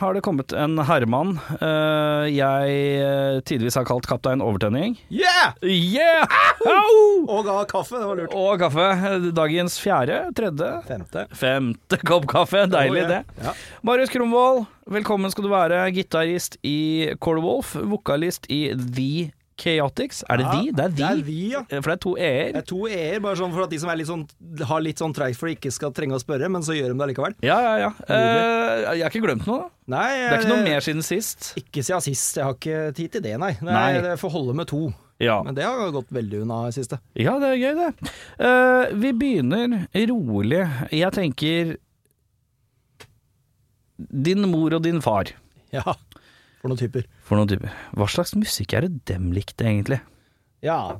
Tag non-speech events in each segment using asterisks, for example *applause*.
har det kommet en herremann uh, jeg eh, tidvis har kalt kaptein overtenning. Yeah! Yeah! Og kaffe, det var lurt. Og kaffe. Dagens fjerde, tredje, Femte. femte kopp kaffe. Deilig, Oh, det. yeah. Ja. Marius Kromvold, velkommen skal du være. Gitarist i Wolf, vokalist i The Chaotix. Er det Ja, de? Det er Det er vi, ja. For det er to e-er. Det er to e-er, bare sånn for at de som er litt sånn, har litt sånn treigt for de ikke skal trenge å spørre, men så gjør de det allikevel. Ja, ja, ja. Uh, jeg har ikke glemt noe. da. Nei, Det er ikke noe mer siden sist. Ikke siden sist. Jeg har ikke tid til det, nei. nei. Nei. Det får holde med to. Ja, Men det har gått veldig unna i siste. ja det er gøy, det. Uh, vi begynner rolig. Jeg tenker Din mor og din far. Ja, for noen typer. For noen typer. Hva slags musikk er det dem likte, egentlig? Ja,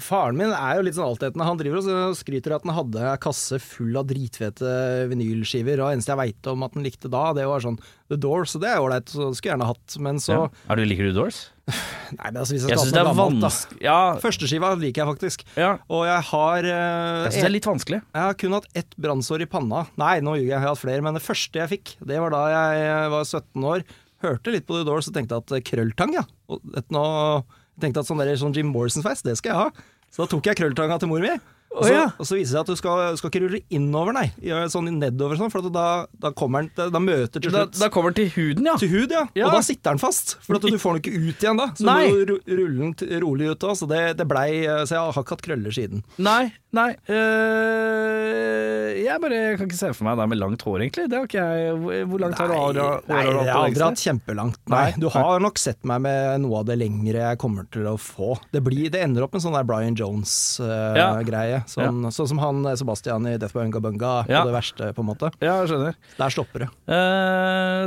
faren min er jo litt sånn altetende. Han driver og skryter at han hadde ei kasse full av dritfete vinylskiver, og eneste jeg veit om at han likte da, det var sånn The Doors, og det er ålreit, så det skulle jeg gjerne hatt. Men så Ja. Er du Liker du Doors? *laughs* Nei, men altså hvis Jeg jeg, skal ha det noe gammelt, da. Ja, Førsteskiva liker jeg faktisk. ja. Og jeg har uh, jeg syns det er litt vanskelig. Jeg har kun hatt ett brannsår i panna. Nei, nå ljuger jeg, jeg har hatt flere. Men det første jeg fikk, det var da jeg var 17 år. Hørte litt på The Doors og tenkte at eh, krølltang, ja. Og nå, jeg tenkte at sånn, der, sånn Jim Morrison-sveis, det skal jeg ha. Så da tok jeg krølltanga til mor mi. Og så, ja. og så viser det seg at du skal, skal ikke rulle innover, nei. Sånn nedover sånn, for at da, da kommer den Da møter til Da, slutt da kommer den til huden, ja. til hud, ja. Ja. Og da sitter den fast. For at du får den ikke ut igjen da. Så Nei. du må rulle den rolig ut òg. Så det, det blei Så jeg har ikke hatt krøller siden. Nei, nei øh, Jeg bare kan ikke se for meg deg med langt hår, egentlig. Det har ikke jeg Hvor- langt langt har du hatt? nei, jeg har aldri hatt kjempelangt. Nei, Nei, du har nok sett meg med noe av det lengre jeg kommer til å få. Det, blir, det ender opp med sånn der Brian Ja. Sånn, sånn som han eh, Sebastian i Death by Unga Bunga Ja. på det verste, på en måte. Ja, jeg skjønner. Der stopper det. Eh,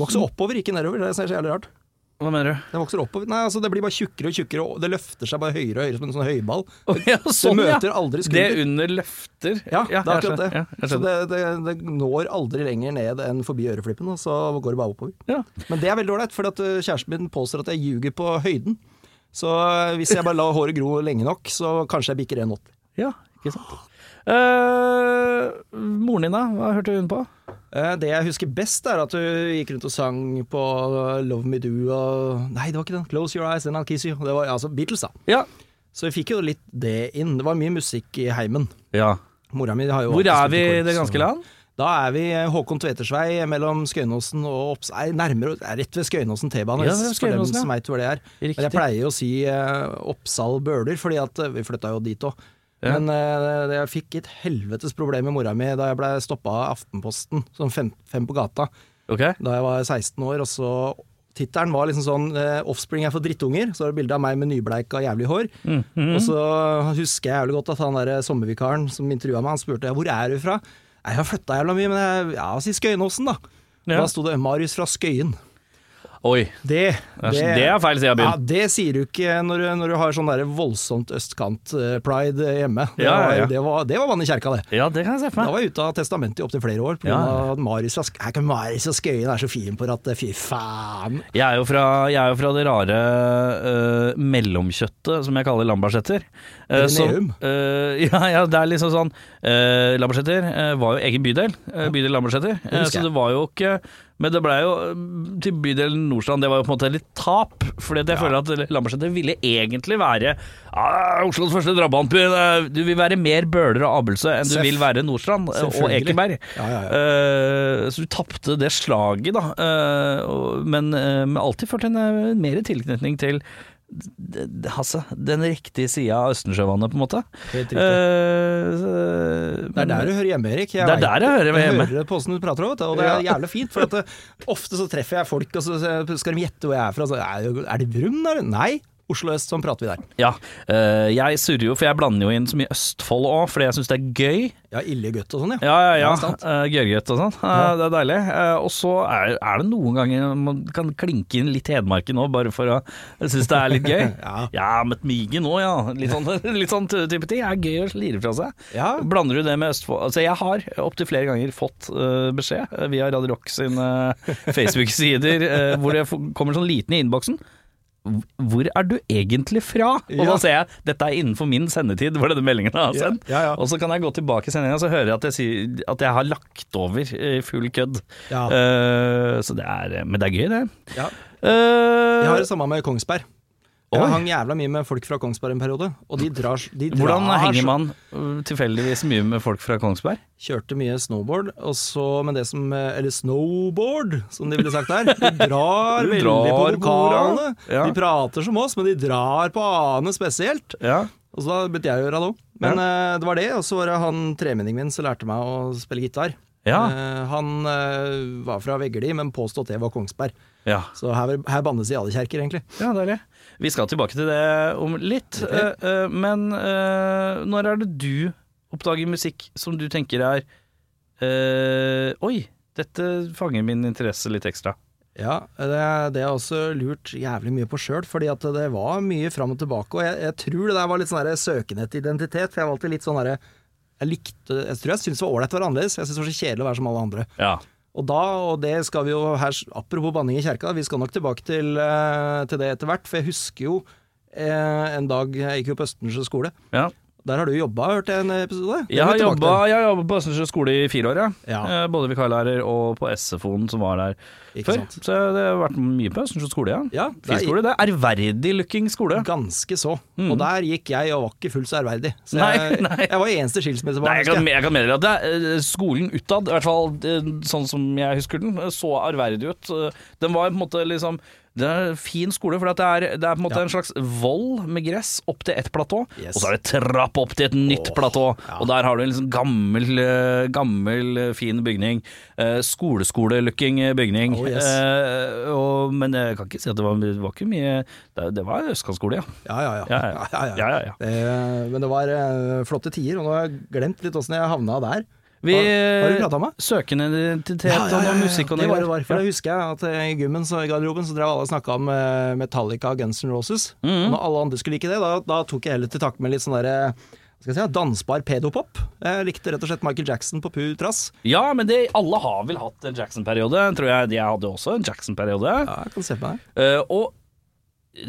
Vokser oppover, ikke nedover. Det er så jævlig rart. Hva mener du? Det vokser oppover. Nei, altså det blir bare tjukkere og tjukkere, og det løfter seg bare høyere og høyere som en sånn høyball. Oh, ja, sånn, det møter aldri Det skulder. under løfter? Ja, det er akkurat det. Ja, så det, det, det når aldri lenger ned enn forbi øreflippen, og så går det bare oppover. Ja. Men det er veldig ålreit, for uh, kjæresten min påstår at jeg ljuger på høyden. Så uh, hvis jeg bare lar håret gro lenge nok, så kanskje jeg bikker 1,80. Ja, ikke sant. Uh, moren din, da? Hva hørte hun på? Uh, det jeg husker best, er at du gikk rundt og sang på uh, Love Me Do og Nei, det var ikke den. Close Your Eyes and I'll Kiss You. Det var altså Beatles, da. Ja. Så vi fikk jo litt det inn. Det var mye musikk i heimen. ja. Mora mi har jo Hvor er vi i det ganske land? Da er vi Håkon Tvetersvei mellom Skøyenåsen og Opps... Nei, nærmere er rett ved Skøyenåsen T-bane, Ja, for dem som veit hvor det er. Riktig. Men jeg pleier å si uh, Oppsal Bøler, fordi at eh, vi flytta jo dit òg. Ja. Men eh, jeg fikk et helvetes problem med mora mi da jeg ble stoppa av Aftenposten, sånn fem, fem på gata, okay. da jeg var 16 år. Og så Tittelen var liksom sånn uh, 'Offspring er for drittunger', så var det bilde av meg med nybleika jævlig hår. Mm, mm. Og så husker jeg jævlig godt at han der sommervikaren som intervjua meg, han spurte 'hvor er du fra'? Jeg har flytta jævla mye, men jeg, ja, si Skøyenåsen, da. Ja. Da sto det 'Marius fra Skøyen'. Oi. Det, Det det er feil side av byen. ja, det sier du ikke når, du- når du har sånn der voldsomt østkant-pride hjemme. Det, Ja, ja, ja. det, var, det var vann i kjerka, det. Ja, det kan jeg se for meg. Da var jeg ute av testamentet i opptil flere år pga. Ja, at Marius Marius fra Skøyen er så fin på rattet, fy faen. Jeg er jo fra, er jo fra det rare uh, mellomkjøttet som jeg kaller Lambertseter. Uh, som- Perineum. eh, *laughs* ja, ja, det er liksom sånn uh, Lambertseter eh, var jo egen bydel, uh, bydel Lambertseter. Eh, så det var jo ikke Men det blei jo eh, til bydelen Nordstrand, det var jo på en måte litt tap. Fordi jeg jeg føler at Lambertseter ville egentlig være ah, Oslos første drabantby. eh, Du vil være mer Bøler og Abelsø enn du vil være Nordstrand eh, og. Ekeberg. Ja, ja, ja. Eh, så du tapte det slaget, da. Men uh, alltid følt en mer tilknytning til altså, den riktige sida av Østensjøvannet, på en måte. Helt riktig. Eh, Det er der du hører hjemme, Erik. Det er der jeg hører hjemme. Jeg hører på åssen du prater òg, og det er jævlig fint. For det, ofte så treffer jeg folk, og så skal de gjette hvor jeg er fra. Så, er, er det Brum, eller? Nei. Oslo øst, sånn prater vi der. Ja. eh, jeg surrer jo, for jeg blander jo inn så mye Østfold òg, fordi jeg syns det er gøy. Ja, ille gutt og sånn, ja. Ja, ja, ja. Ja. Uh, Gørrgøtt og sånn. Ja. Det er deilig. Eh, og så er, er det noen ganger man kan klinke inn litt Hedmarken òg, bare for å synes det er litt gøy. *laughs* Ja. ja, et Mygen òg, ja. Litt sånn, *laughs* litt sånn type ting. Er gøy å lire fra seg. Ja. Blander du det med Østfold Altså, jeg har opptil flere ganger fått uh, beskjed eh, via Radio Rock sine *laughs* Facebook-sider, uh, hvor det kommer sånn liten i innboksen. Hvor er du egentlig fra? Og Ja. da ser jeg dette er innenfor min sendetid, hvor denne meldingen har sendt. ja, ja. Og så kan jeg gå tilbake i sendinga, så hører jeg at jeg, sier, at jeg har lagt over i full kødd. Eh, så det er Men det er gøy, det. Ja. Uh, Jeg har det samme med Kongsberg. Jeg hang jævla mye med folk fra Kongsberg en periode, og de drar, de drar hvordan henger man uh, tilfeldigvis mye med folk fra Kongsberg? Kjørte mye snowboard, og så med det som eh, Eller snowboard, som de ville sagt der. De *laughs* drar veldig drar på vokalene. ja. De prater som oss, men de drar på a-ene spesielt. Ja. Og så da begynte jeg å gjøre det òg. Men eh, det var det, og så var det han tremenningen min som lærte meg å spille gitar. Ja. Uh, han uh, var fra Veggeli, men påstod at det var Kongsberg. ja. Så her, her bannes i alle kjerker, egentlig. Ja, deilig. Vi skal tilbake til det om litt. Okay. eh, men eh, når er det du oppdager musikk som du tenker er eh, Oi, dette fanger min interesse litt ekstra. Ja, det, det har jeg også lurt jævlig mye på sjøl, fordi at det var mye fram og tilbake. Og jeg, jeg tror det der var litt sånn søkende etter identitet, for jeg var alltid litt sånn herre Jeg likte Jeg tror jeg syntes det var ålreit å være annerledes. Jeg syntes det var så kjedelig å være som alle andre. Ja. Og da, og det skal vi jo her Apropos banning i kjerka, vi skal nok tilbake til, eh, til det etter hvert. For jeg husker jo eh, en dag Jeg gikk jo på Østensjø skole. ja. Der har du jobba, hørte jeg en episode? Det Jeg har jobba, har på Østensjø skole i fire år, ja. Ja. Eh, Både vikarlærer og på SFO-en som var der Ikke før. sant. Så det har vært mye på Østensjø skole, ja. Ja, det er- skole. Det er ærverdig looking skole. Ganske så. Mm. Og der gikk jeg og var ikke fullt så ærverdig. Så Nei, jeg, *laughs* nei. jeg var eneste skilsmissebarn. Jeg kan, jeg. kan meddele at det eh, skolen utad, i hvert fall eh, sånn som jeg husker den, så ærverdig ut. Den var på en måte liksom Det er en fin skole, for det er, det er på en måte Ja. en slags voll med gress opp til ett platå, Yes. og så er det trapp opp til et nytt oh, platå, ja. og der har du en liksom gammel, eh, gammel eh, fin bygning. Eh, Skoleskole-looking bygning. Oh, yes. Eh, og, men jeg kan ikke si at det var, det var ikke mye Det, det var østkantskole, ja. Ja, ja, ja. Ja, ja. ja, ja. ja, ja, ja. Men det var flotte tider, og nå har jeg glemt litt åssen jeg havna der. Vi Hva har du prata om? da? Identitet og musikk og noe var det det husker jeg at eh, i gymmen så i garderoben så drev alle og snakka om eh, Metallica og Guns N' Roses. Mhm. Og når alle andre skulle like det, da, da tok jeg heller til takke med litt sånn derre skal jeg si, dansbar pedopop. Jeg likte rett og slett Michael Jackson på pur trass. Ja, men det, alle har vel hatt en Jackson-periode. Tror jeg de hadde også en Jackson-periode. Ja, jeg kan se på deg. Uh, og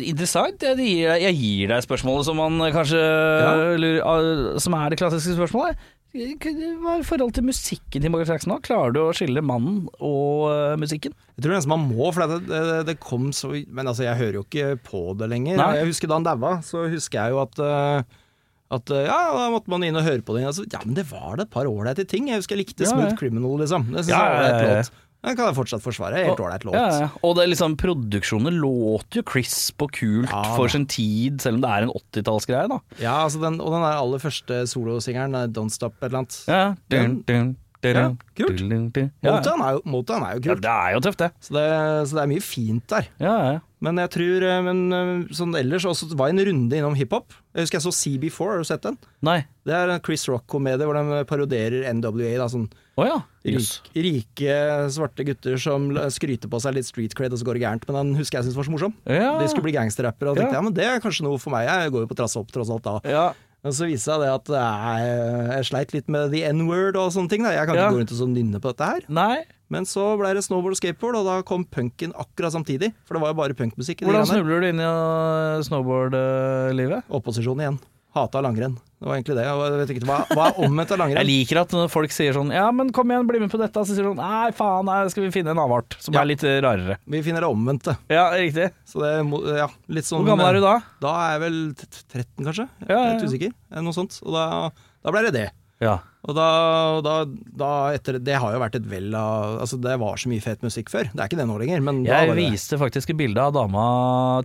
interessant. Jeg gir, deg- jeg gir deg spørsmålet som man kanskje lurer, ah, Som er det klassiske spørsmålet. Hva er forholdet til musikken til Michael Jackson? da? Klarer du å skille mannen og uh, musikken? Jeg tror nesten man må, for det, det, det kom så Men altså, jeg hører jo ikke på det lenger. Nei. Jeg husker da han daua, så husker jeg jo at uh, at eh, ja, da måtte man inn og høre på det. Altså, ja, men det var det et par ålreite ting. Jeg husker jeg likte Ja, Smooth. Criminal, liksom. Det synes Ja, jeg var ja, ja, ja. låt. Den kan jeg fortsatt forsvare. Helt ålreit låt. Ja. Og det er liksom produksjonen låter jo crisp og kult Ja, for sin tid, selv om det er en 80-tallsgreie, da. Ja, altså den, og den der aller første solosingeren, eh, Don't Stop et eller annet. Ja, dun, dun, dun, Ja, kult. Motown er jo, Motown er jo ja, det er jo tøft, det. så, det, så det er mye fint der. Ja, ja. Men jeg tror eh, Men eh, sånn ellers også var jeg en runde innom hiphop. Jeg husker jeg så CB4, har du sett den? Nei. Det er en Chris Rock-komedie hvor de parodierer NWA. Da, sånn Å ja. Rik, rike svarte gutter som skryter på seg litt street cred, og så går det gærent. Men den husker jeg syntes var så morsom. Ja. De skulle bli gangsterrappere, og Ja. tenkte ja, men det er kanskje noe for meg. Jeg går jo på trass opp tross alt da. Ja. Men så viste det seg at jeg, jeg sleit litt med the n-word og sånne ting. Da. Jeg kan Ja. ikke gå rundt og sånn nynne på dette her. Nei. Men så ble det snowboard og skateboard, og da kom punken akkurat samtidig. For det var jo bare punkmusikk. Hvordan snubler du inn i snowboardlivet? snowboard-livet? Opposisjon igjen. Hata langrenn. Det var egentlig det. Jeg vet ikke, hva, hva er omvendt av langrenn? Jeg liker at folk sier sånn Ja, men kom igjen, bli med på dette. Så sier de sånn Nei, faen, nei, skal vi finne en avart som Ja. er litt eh, rarere. Vi finner det omvendte. Ja, riktig. Så det ja, litt sånn Hvor gammel er du da? Da er jeg vel t- t- 13, kanskje. Ja, Ja, er ja, Litt usikker. Eller noe sånt. Og da, da ble det det. Ja. Og da, da, da etter Det har jo vært et vell av Altså, det var så mye fet musikk før. Det er ikke det nå lenger, men da Jeg var det viste faktisk et bilde av dama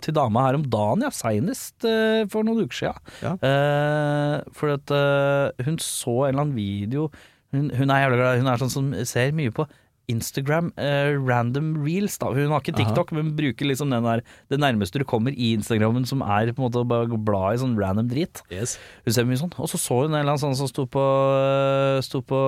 til dama her om dagen, ja. Seinest uh, for noen uker siden. Ja. Uh, for at uh, hun så en eller annen video hun, hun er jævlig glad Hun er sånn som ser mye på Instagram eh, random reels. da Hun har ikke TikTok, men bruker liksom den der det nærmeste du kommer i Instagrammen, som er på en måte å bare bla i sånn random drit. Yes. Hun ser mye sånn. Og så så hun en eller annen sånn som sto på, sto på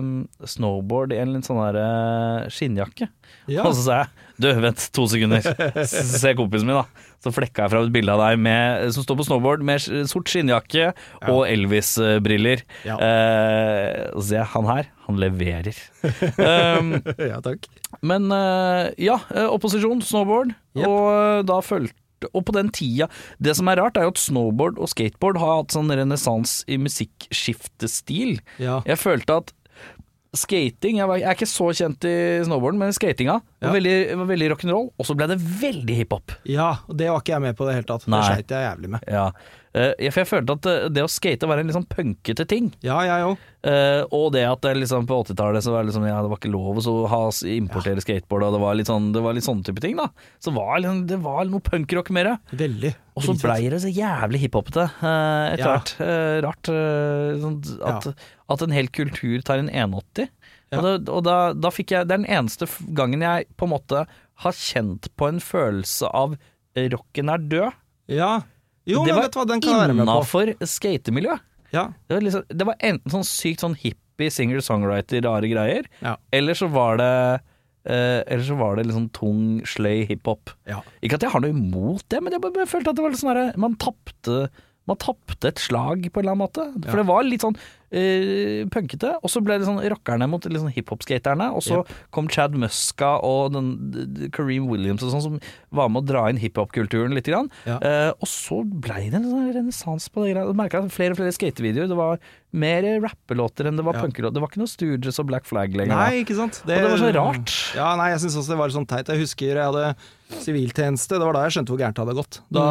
um, snowboard i en litt sånn der uh, skinnjakke. Ja. Og så sa jeg du, vent to sekunder, se kompisen min, da. Så flekka jeg fra et bilde av deg med, som står på snowboard med sort skinnjakke og Elvis-briller. Ja. Eh, så sier jeg han her, han leverer. um, *laughs* ja, takk. men uh, ja, eh, opposisjon, snowboard, Yep. og eh, da fulgte og på den tida Det som er rart, er jo at snowboard og skateboard har hatt sånn renessanse i musikkskiftestil. Ja. Jeg følte at skating Jeg, var, jeg er ikke så kjent i snowboarden, men skatinga Ja. var veldig, var veldig rock'n'roll, og så ble det veldig hiphop. ja, og det var ikke jeg med på i det hele tatt. Nei. Det sleit jeg jævlig med. Ja. Eh, for jeg følte at eh, det å skate var en litt sånn punkete ting. Ja, jeg òg. Eh, og det at det liksom på 80-tallet så var det liksom, ja, det var ikke lov å ha, importere skateboard, og det var litt sånn Det var litt sånne type ting, da. Så var liksom, det var noe punkrock mer. Veldig. Og så blei det så jævlig hiphopete etter Ja. hvert. Rart sånn at, at en hel kultur tar en 180. Ja. Og, da, og da, da fikk jeg Det er den eneste gangen jeg på en måte har kjent på en følelse av rocken er død. Ja. Jo, det men var vet du hva, den kan jeg være med på. innafor skatemiljøet. Ja. Det var, liksom, det var enten sånn sykt sånn hippie singer-songwriter, rare greier, Ja. eller så var det eh, eller så var det liksom tung, sløy hiphop. Ja. Ikke at jeg har noe imot det, men jeg bare, bare følte at det var litt sånn herre Man tapte man tapte et slag på en eller annen måte. For Ja. det var litt sånn uh, punkete. Og så ble det sånn rockerne mot sånn hiphop-skaterne. Og så kom Chad Muska og den, Kareem Williams og sånn, som var med å dra inn hiphop-kulturen litt. Grann. Ja. Uh, og så blei det en sånn renessanse på det. greia. Merka flere og flere skatevideoer. Det var mer rappelåter enn det var Ja. punkelåter. Det var ikke noe Stooges og Black Flag lenger. Nei, ikke sant. Og det var så rart. Ja, nei, jeg syns også det var sånn teit. Jeg husker jeg hadde siviltjeneste. Det var da jeg skjønte hvor gærent det hadde gått. Da,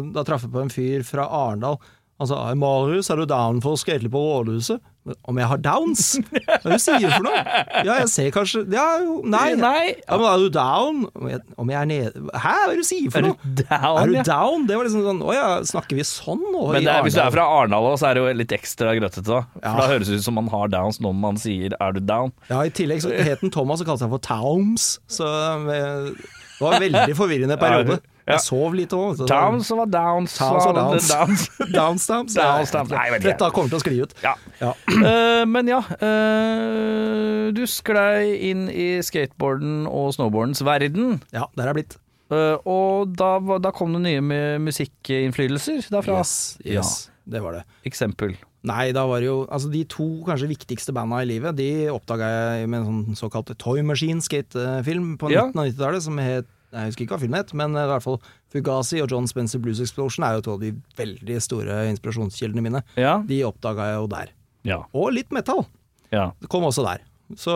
Mm. da traff jeg på en fyr fra Arendal. Han sa 'Marius, er du down for å skate på rådhuset?' Om jeg har downs? Hva er det du sier for noe? Ja, jeg ser kanskje Ja, jo, nei. Nei. Ja, men er du down? Om jeg, om jeg er nede Hæ, hva er det du sier for Er du noe? down? Er du ja? down? Det var liksom sånn Å ja, snakker vi sånn nå? Men er, hvis du er fra Arendal, så er det jo litt ekstra grøtete. da For Ja. Da høres det ut som man har downs når man sier 'er du down'? Ja, i tillegg så het han Thomas og kalte seg for Towns, så eh, det var en veldig forvirrende periode. Jeg sov litt òg. Downs var downs. Downs var var *laughs* downs. downs. Downs, downs. Downs, downs. Nei, jeg. Dette kommer til å skli ut. Ja. Ja. Uh, *clears throat* men ja, uh, du sklei inn i skateboarden og snowboardens verden. ja, der er blitt. Uh, og da, da kom det nye med musikkinnflytelser derfra. Yes, yes, det var det. Eksempel. Nei, da var det jo Altså, de to kanskje viktigste banda i livet, de oppdaga jeg med en sånn såkalt Toy Machine Skate-film på Ja. 1990-tallet, som het Jeg husker ikke hva filmen het, men i hvert fall Fugazi og John Spencer Blues Explosion er jo to av de veldig store inspirasjonskildene mine. Ja. De oppdaga jeg jo der. Ja. Og litt metal. ja. Det kom også der. Så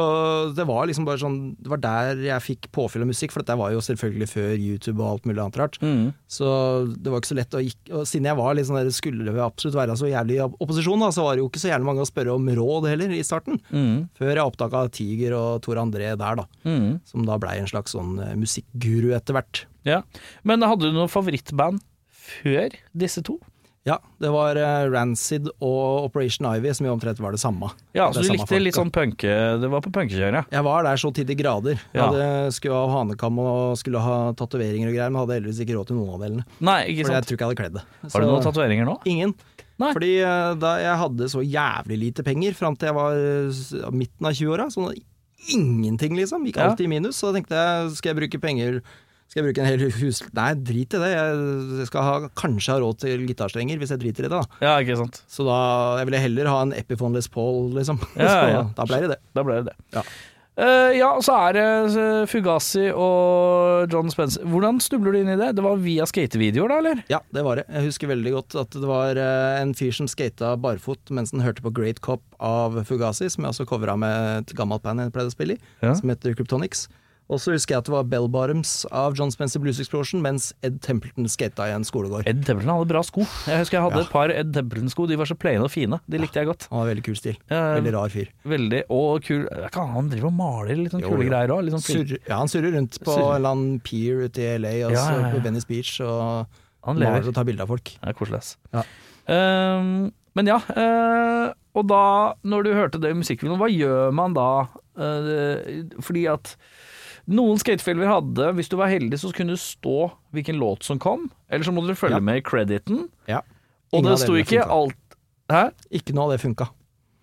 det var liksom bare sånn Det var der jeg fikk påfyll av musikk, for dette var jo selvfølgelig før YouTube og alt mulig annet rart. Mm. Så det var ikke så lett å gikk Og siden jeg var litt sånn der, skulle absolutt være så jævlig i opposisjon, da, så var det jo ikke så jævlig mange å spørre om råd heller, i starten. Mm. Før jeg oppdaga Tiger og Tor André der, da. Mm. Som da blei en slags sånn eh, musikkguru etter hvert. ja. Men hadde du noe favorittband før disse to? Ja, det var eh, Rancid og Operation Ivy som jo omtrent var det samme. Ja, så du likte likte litt sånn punke Det var på punkekjøret? Jeg var der så til de grader. Jeg Ja. hadde, skulle ha hanekam og skulle ha tatoveringer og greier, men hadde heldigvis ikke råd til noen av delene. Nei, ikke sant. For jeg tror ikke jeg hadde kledd det. Har du noen tatoveringer nå? Ingen. Nei. Fordi eh, da jeg hadde så jævlig lite penger fram til jeg var eh, midten av 20-åra, sånn ingenting liksom, gikk alltid i minus, så tenkte jeg skal jeg bruke penger skal jeg bruke en hel hus... Nei, drit i det. Jeg skal ha, kanskje ha råd til gitarstrenger hvis jeg driter i det. da. Ja, ikke sant. Så da jeg ville heller ha en Epiphone Les Paul, liksom. *laughs* Ja, ja. da ble det det. Da ble det det. Ja. Uh, ja, så er det eh, Fugazi og John Spencer. Hvordan snubler du inn i det? Det var via skatevideoer, da, eller? Ja, det var det. Jeg husker veldig godt at det var eh, en fyr som skata barfot mens han hørte på Great Cop av Fugazi, som jeg også covra med et gammelt band jeg pleide å spille i, Ja. som heter Kryptonics. Og så husker jeg at det var Bell Bottoms av John Spencer Blues Explosion, mens Ed Templeton skata i en skolegård. Ed Templeton hadde bra sko. Jeg husker jeg hadde Ja. et par Ed Templeton-sko. De var så plaine og fine. De likte jeg godt. Han var veldig kul stil. Veldig rar fyr. Veldig, og kul Han driver og maler litt sånn kule greier òg. Sånn ja, han surrer rundt på Surrer. en eller annen pier ute i LA, og så på Venice Beach, og Han maler og tar bilde av folk. Det er koselig, ass. Ja. Um, Men ja, eh, og da, når du hørte det i musikkvideoen, hva gjør man da? Eh, fordi at noen skatefilmer hadde, hvis du var heldig, så kunne du stå hvilken låt som kom, eller så må du følge Ja. med i crediten. Ja. Og det sto ikke funka. alt Hæ? Ikke noe av det funka.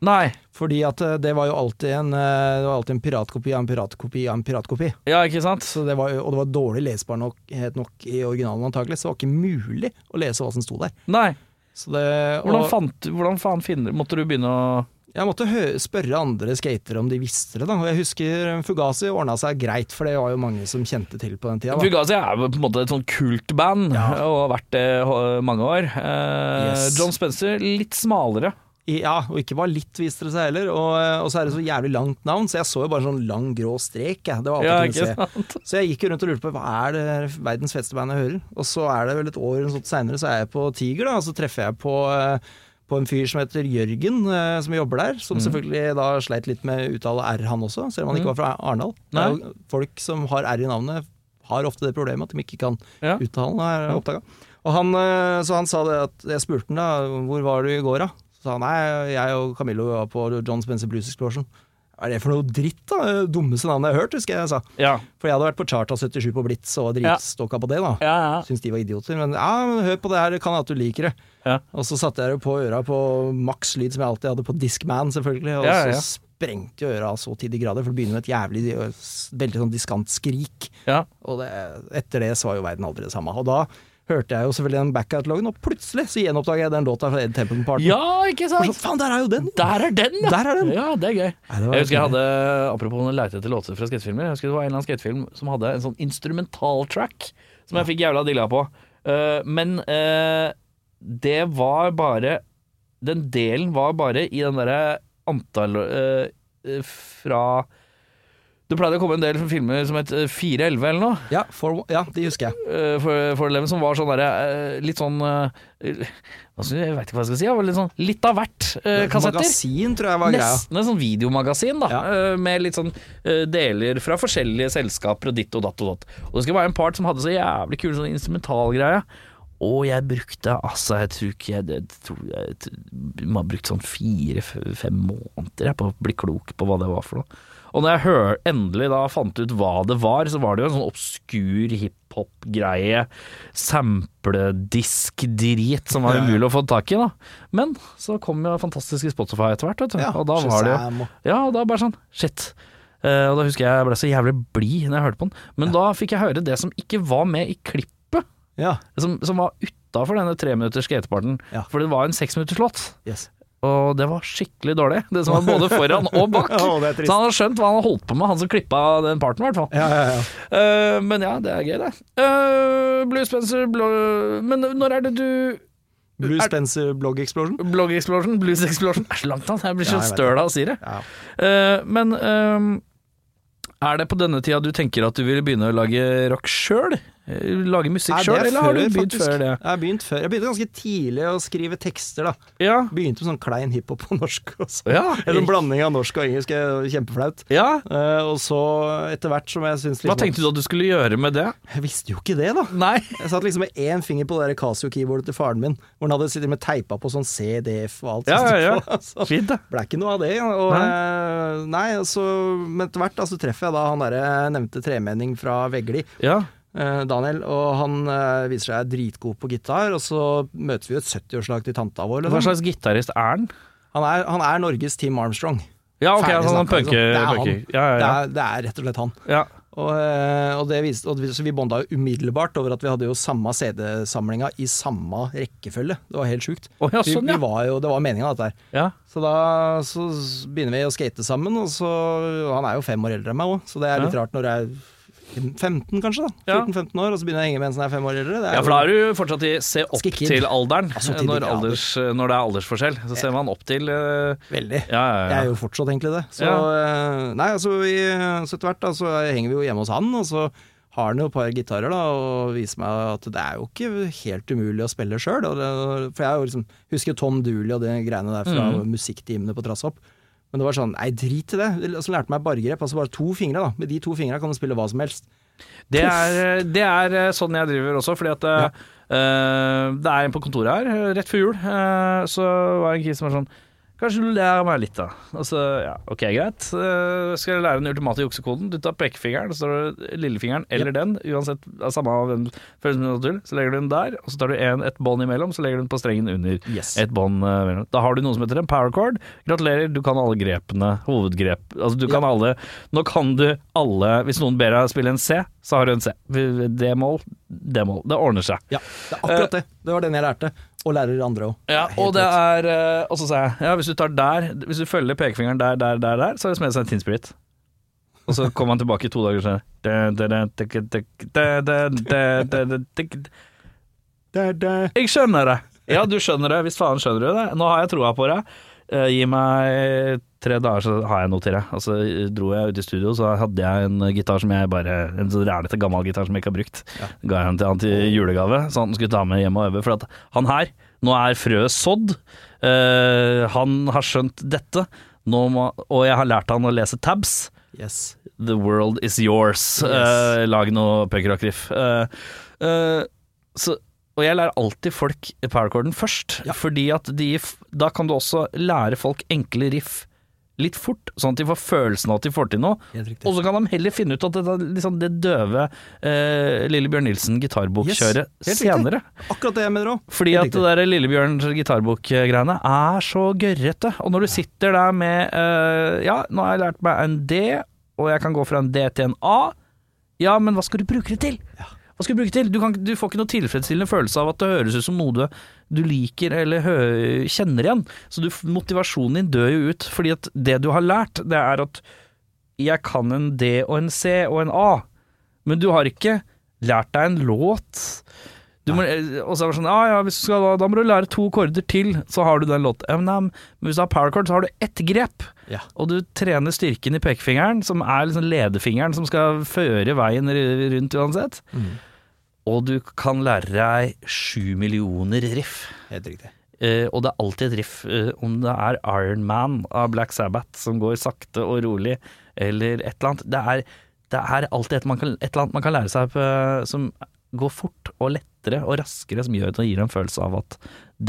Nei. Fordi at eh, det var jo alltid en, eh, det var alltid en piratkopi av en piratkopi av en piratkopi. Ja, ikke sant? Så det var, og det var dårlig lesbar nok, nok i originalen antagelig, så det var ikke mulig å lese hva som sto der. Nei. Så det, Hvordan, og fant, du- hvordan faen finner Måtte du begynne å jeg måtte spørre andre skatere om de visste det. da, og Jeg husker Fugazi ordna seg greit, for det var jo mange som kjente til på den tida. Da. Fugazi er jo på en måte et sånn kultband, Ja. og har vært det mange år. Eh, Yes. John Spencer litt smalere. Ja, og ikke bare litt, viste det seg heller. Og, eh, og så er det så jævlig langt navn, så jeg så jo bare sånn lang grå strek. Jeg. Det var alt Ja, jeg kunne se. Så jeg gikk jo rundt og lurte på hva er det verdens feteste band jeg hører. Og så er det vel et år eller sånt seinere, så er jeg på Tiger, da, og så treffer jeg på, eh, på en fyr som heter Jørgen, eh, som jobber der. Mm. Som selvfølgelig da sleit litt med uttale R, han også, selv om han ikke var fra Arendal. Folk som har R i navnet, har ofte det problemet at de ikke kan Ja. uttale den, har jeg oppdaga. Og han, eh, så han sa det at Jeg spurte han da hvor var du i går, da? Så sa han nei, jeg og Camillo var på John Spencer Blues Explosion. Er det for noe dritt, da? Dummeste navnet jeg har hørt, husker jeg jeg sa. Ja. For jeg hadde vært på Charta 77 på Blitz og var dritstokka på det, da. Ja, ja. Syns de var idioter. Men ja, men hør på det her, det kan at du liker det. Ja. Og så satte jeg det på øra på maks lyd, som jeg alltid hadde på Discman, selvfølgelig. Og så sprengte jo øra så til de grader, for det begynner med et jævlig, veldig sånn diskant skrik. ja. Og det, etter det så var jo verden aldri det samme. Og da hørte jeg jo selvfølgelig den back-out-loggen, og plutselig så gjenoppdaga jeg den låta fra Ed Templeton Party. Ja, ikke sant? så, faen, der er jo den! Der er den, ja! Der er den! Ja, det er gøy. Nei, det Jeg husker jeg hadde, apropos å leite etter låter fra skatefilmer, jeg husker det var en eller annen skatefilm som hadde en sånn instrumentaltrack som jeg fikk jævla dilla på. Uh, men uh, det var bare Den delen var bare i den derre antall uh, eh, fra Det pleide å komme en del filmer som het eh, 411 eller noe. Ja, for, ja, de husker jeg. eh, for, for Eleven, som var sånn derre eh, Litt sånn eh, Jeg veit ikke hva jeg skal si. Litt, sånn, litt av hvert eh, kassetter. Magasin, tror jeg var greia. Nesten en sånn videomagasin, da. Ja. eh, Med litt sånn eh, deler fra forskjellige selskaper og ditt og datt og datt. Og det skulle være en part som hadde så jævlig kul sånn instrumentalgreie. Og jeg brukte altså Jeg tror ikke jeg, jeg, tror jeg, jeg må ha brukt sånn fire-fem måneder jeg, på å bli klok på hva det var for noe. Og når jeg hør, endelig da fant ut hva det var, så var det jo en sånn obskur hiphop-greie, sampledisk-drit som var umulig å få tak i, da. Men så kom jo fantastiske Spotify etter hvert, vet du. Og da var det jo Ja, og da bare sånn Shit. Uh, og da husker jeg jeg ble så jævlig blid når jeg hørte på den. Men da fikk jeg høre det som ikke var med i klippet, Ja, som, som var utafor denne treminutters skateparten. Ja. For det var en seksminutterslåt. yes. Og det var skikkelig dårlig, det som var både foran og bak. *laughs* Det trist. Så han har skjønt hva han har holdt på med, han som klippa den parten, i hvert fall. Ja, ja, ja. Uh, men ja, det er gøy, det. Uh, Blue Spencer blå, Men når er det du Blue Er- Spencer Blog Explosion. Blog Explosion, Blues Explosion Er så langt, han. Jeg blir så støl av å si det. Eh, men er det på denne tida du tenker at du vil begynne å lage rock sjøl? Lage musikk sjøl, er eller har du begynt faktisk. før det? Jeg har begynt før. Jeg begynte ganske tidlig å skrive tekster, da. Ja. Begynte med sånn klein hiphop på norsk også. Ja. *laughs* En sånn blanding av norsk og engelsk. Kjempeflaut. ja. Uh, og så, etter hvert som jeg syns liksom Hva tenkte du at du skulle gjøre med det? Jeg visste jo ikke det, da. Nei. Jeg satt liksom med én finger på det Casio-keyboardet til faren min, hvor han hadde sittet med teipa på sånn CDF og alt. Ja, ja, ja. *laughs* Så Fint, det. ble ikke noe av det. Og, Nei. uh, nei, så, men etter hvert da, så treffer jeg da han derre nevnte tremenning fra Vegli. Ja. Eh, Daniel, og han eh, viser seg dritgod på gitar, og så møter vi jo et 70-årslag til tanta vår. Hva Liksom. slags gitarist er han? Han, er, han er Norges Team Armstrong. Ja, ok, Ferdig sånn punker. punke... liksom. Det er han. Ja, Ja, Det er, det er rett og slett han. ja. Og, eh, og, det viste, og vi- så vi bonda jo umiddelbart over at vi hadde jo samme CD-samlinga i samme rekkefølge. Det var helt sjukt. Oh, ja, Vi, sånn, vi var jo, det var meninga, dette her. ja. Så da så begynner vi å skate sammen, og så Han er jo fem år eldre enn meg òg, så det er litt Ja. rart når jeg 15, kanskje. da 14-15 år, og så begynner jeg å henge med en som er fem år eldre. Ja, for da er du fortsatt i se opp til alderen Altså, til når, alders, når det er aldersforskjell. Så ser man opp til uh... Veldig. Ja, ja, Jeg er jo fortsatt egentlig det. Så, Ja. eh, nei, altså, vi, så etter hvert da, så henger vi jo hjemme hos han, og så har han jo et par gitarer da, og viser meg at det er jo ikke helt umulig å spille sjøl. For jeg jo liksom, husker Tom Dooley og de greiene der fra mm. musikktimene på Trasshopp. Men det var sånn, nei drit i det. Så lærte meg bargrep, altså bare to fingre da. Med de to fingra kan du spille hva som helst. Det er, det er eh, sånn jeg driver også, fordi at ja. uh, det er en på kontoret her, eh, rett før jul, Uh, så var det en kis som var sånn Kanskje du lærer meg litt, da. Altså, ja, ok, greit. Uh, skal jeg lære den ultimate juksekoden? Du tar pekefingeren, så tar du lillefingeren eller den, uansett samme av hvem føles som naturlig. Så legger du den der, og så tar du en, et bånd imellom, så legger du den på strengen under. Yes. Et bånd uh. Da har du noe som heter en power chord. Gratulerer, du kan alle grepene, hovedgrep. Altså, du kan alle Nå kan du alle Hvis noen ber deg spille en C, så har du en C. D-mål, D-mål. Det ordner seg. Ja, det er akkurat det. Det var den jeg lærte. Og lærer andre òg. Ja, og det er eh, Og så sa jeg ja, hvis du tar der Hvis du følger pekefingeren der, der, der, der så har det seg en tinnsprit. Og så kom han tilbake to dager senere. Jeg skjønner det. Ja, du skjønner det. Hvis faen skjønner du det. Nå har jeg troa på. Eh, gi meg tre dager, så har jeg noe til deg. Og så dro jeg ut i studio, så hadde jeg en gitar som jeg bare En sånn rælete gammel gitar som jeg ikke har brukt. Ja. Ga jeg den til han til julegave, så han skulle ta med hjem og øve. For at han her, nå er frøet sådd. Uh, han har skjønt dette, må, og jeg har lært han å lese tabs. Yes. The world is yours. Yes. Uh, lag noe punkrock-riff. Uh, og jeg lærer alltid folk powercorden først, Ja. fordi at de, da kan du også lære folk enkle riff litt fort, sånn at de får følelsen av at de får til noe. Og så kan de heller finne ut at det, liksom, det døve eh, Lillebjørn Nilsen gitarbok-kjøret Yes, senere. riktig. Akkurat det jeg mener òg. Fordi at det der Lillebjørns gitarbok-greiene er så gørrete. Og når du sitter der med eh, Ja, nå har jeg lært meg en D, og jeg kan gå fra en D til en A. Ja, men hva skal du bruke det til? Hva skal Du bruke til? Du, kan, du får ikke noe tilfredsstillende følelse av at det høres ut som noe du, du liker eller hø, kjenner igjen. Så du, motivasjonen din dør jo ut. Fordi at det du har lært, det er at jeg kan en D og en C og en A, men du har ikke lært deg en låt. Du må, og så er det sånn ah, ja, hvis du skal, da, da må du lære to korder til, så har du den låten. Ja, men, hvis du har power chord, så har du ett grep. Ja. Og du trener styrken i pekefingeren, som er liksom ledefingeren som skal føre veien rundt uansett. Mm. Og du kan lære deg sju millioner riff. Helt riktig. Uh, og det er alltid et riff, Uh, om det er Iron Man av Black Sabbath som går sakte og rolig, eller et eller annet. Det er, det er alltid et, man kan, et eller annet man kan lære seg på, som går fort og lettere og raskere, som gjør at det gir en følelse av at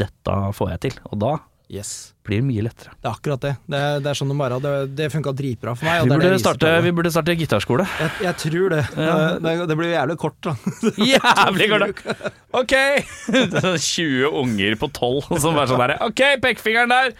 dette får jeg til. Og da Yes. blir det mye lettere. Det er akkurat det. Det, det er sånn bare. Det, det funka dritbra for meg. Vi burde, starte, vi burde starte gitarskole. Jeg, jeg tror det. *laughs* Ja. Det, det blir jævlig kort, da. *laughs* *laughs* Jævlig godt! Ok! Det er sånn 20 unger på 12 som bare sånn der Ok, pekefingeren der.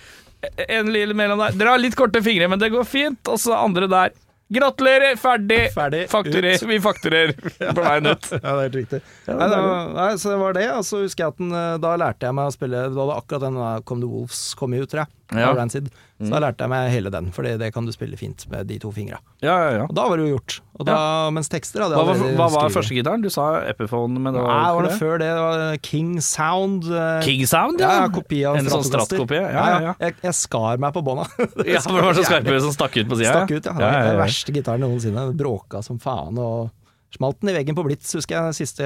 En lille mellom der. Dere har litt korte fingre, men det går fint. Og så andre der. Gratulerer, ferdig! Ferdig, Fakturer. ut. Vi fakturerer *laughs* på veien ut. Ja, det er helt riktig. Ja, nei, er nei, så det var det. Og så husker jeg at den, eh, da lærte jeg meg å spille Da hadde akkurat den Come the Wolves kommet ut, tror jeg. Ja. Rancid. Så da lærte jeg meg hele den, for det kan du spille fint med de to fingra. Ja, ja, ja. Og da var det jo gjort. Og da, Mens tekster hadde Hva jeg var, hva var første gitaren? Du sa Epiphone, men det Nei, var var det før det? Det var King Sound. eh, King Sound, Ja, ja. kopi av En sånn strattkopi? Ja, ja, ja. Jeg, jeg skar meg på bånda. *laughs* Ja, for det var så skarpe *laughs* som stakk ut på sida. Stakk ut, ja. Ja, den verste gitaren noensinne. Bråka som faen. og Smalt den i veggen på Blitz, husker jeg. Siste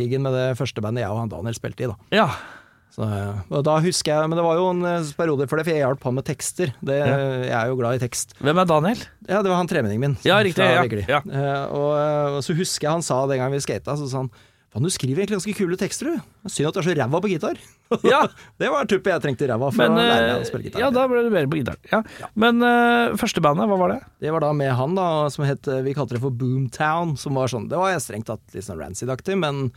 gigen med det første bandet jeg og han Daniel spilte i. da. Ja. Så, eh, da husker jeg, Men det var jo en eh, periode for det, for jeg hjalp han med tekster. Det, Ja. Jeg er jo glad i tekst. Hvem er Daniel? Ja, det var han tremenningen min. Ja, riktig, ja, ja. Eh, og, eh, og så husker jeg han sa den gangen vi skata, så sa han Faen, du skriver egentlig ganske kule tekster, du. Synd at du er så ræva på gitar. *laughs* Ja. det var tuppet jeg trengte ræva for Men, å lære meg eh, å spille gitar. ja, da ble du bedre på gitaren. Ja. Men uh, første bandet, hva var det? Det var da med han, da, som het Vi kalte det for Boomtown. Som var sånn Det var strengt tatt litt sånn Rancid-aktig, men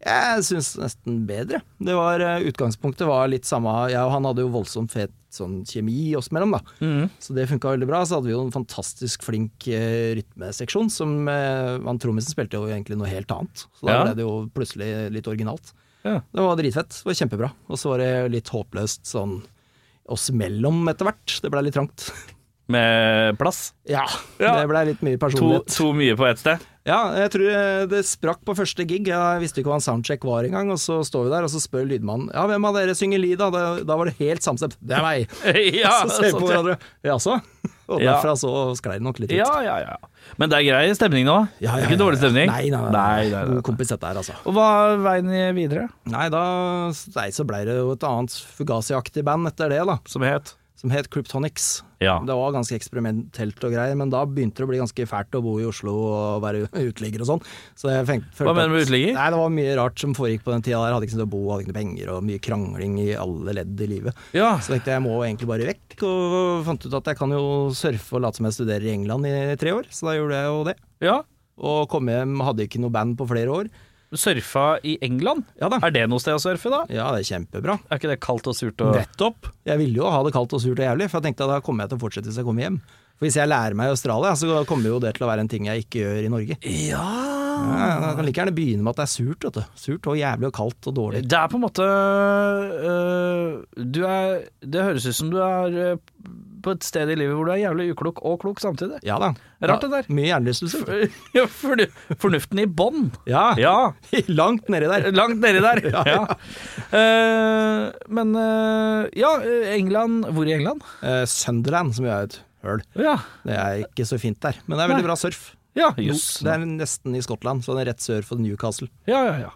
jeg syns nesten bedre. Det var eh, Utgangspunktet var litt samme Jeg og han hadde jo voldsomt fet sånn kjemi oss mellom, da. Mm. Så det funka veldig bra. Så hadde vi jo en fantastisk flink uh, rytmeseksjon, som uh, han trommisen spilte jo egentlig noe helt annet. Så da Ja. ble det jo plutselig litt originalt. Ja. Det var dritfett. Det var kjempebra. Og så var det litt håpløst sånn oss mellom etter hvert. Det blei litt trangt. *laughs* Med plass? Ja, Ja. det blei litt mye To, personlighet. to mye på ett sted? Ja, jeg tror eh, det sprakk på første gig. Jeg visste ikke hva en soundcheck var engang. Og så står vi der, og så spør lydmannen Ja, hvem av dere synger lead, da? Da, var det helt samstemt. Det er meg! *laughs* ja, *laughs* så ser vi sånn, på hverandre. Jaså? Og derfra så sklei det nok litt ut. Ja, ja, ja. Men det er grei stemning nå? Ja, ja, ja, ikke dårlig stemning? Nei, nei, nei. Nei, nei, nei, God kompis dette her, altså. Og hva er veien videre? Nei, da nei, så blei det jo et annet Fugazi-aktig band etter det, da. Som het? Som het Kryptonics. Ja. Det var ganske eksperimentelt og greier, men da begynte det å bli ganske fælt å bo i Oslo og være *laughs* uteligger og sånn. Så jeg Hva mener du med uteligger? Nei, Det var mye rart som foregikk på den tida der. Hadde ikke sted å bo, hadde ikke penger og mye krangling i alle ledd i livet. Ja. Så tenkte jeg jeg må egentlig bare vekk, og fant ut at jeg kan jo surfe og late som jeg studerer i England i tre år. Så da gjorde jeg jo det. ja. Og kom hjem, hadde ikke noe band på flere år. Surfa i England? Ja da. Er det noe sted å surfe, da? Ja, det er kjempebra. Er ikke det kaldt og surt og Nettopp. Jeg ville jo ha det kaldt og surt og jævlig, for jeg tenkte at da kommer jeg til å fortsette hvis jeg kommer hjem. For hvis jeg lærer meg i Australia, så kommer jo det til å være en ting jeg ikke gjør i Norge. Ja Ja, kan like gjerne begynne med at det er surt, vet du. Surt og jævlig og kaldt og dårlig. Det er på en måte øh, Du er Det høres ut som du er øh, på et sted i livet hvor du er jævlig uklok og klok samtidig. Ja da. Rart det der. Mye hjernerystelse. *laughs* Ja, fornu- Fornuften i bånn. Ja. Ja. *laughs* Langt nedi der. Langt nedi der. *laughs* Ja. Uh, men uh, ja, England Hvor i England? Uh, Sunderland, som vi er et høl. Ja, Det er ikke så fint der, men det er veldig Nei. bra surf. ja No- Det er nesten i Skottland, så det er rett sør for Newcastle. Ja, ja, ja.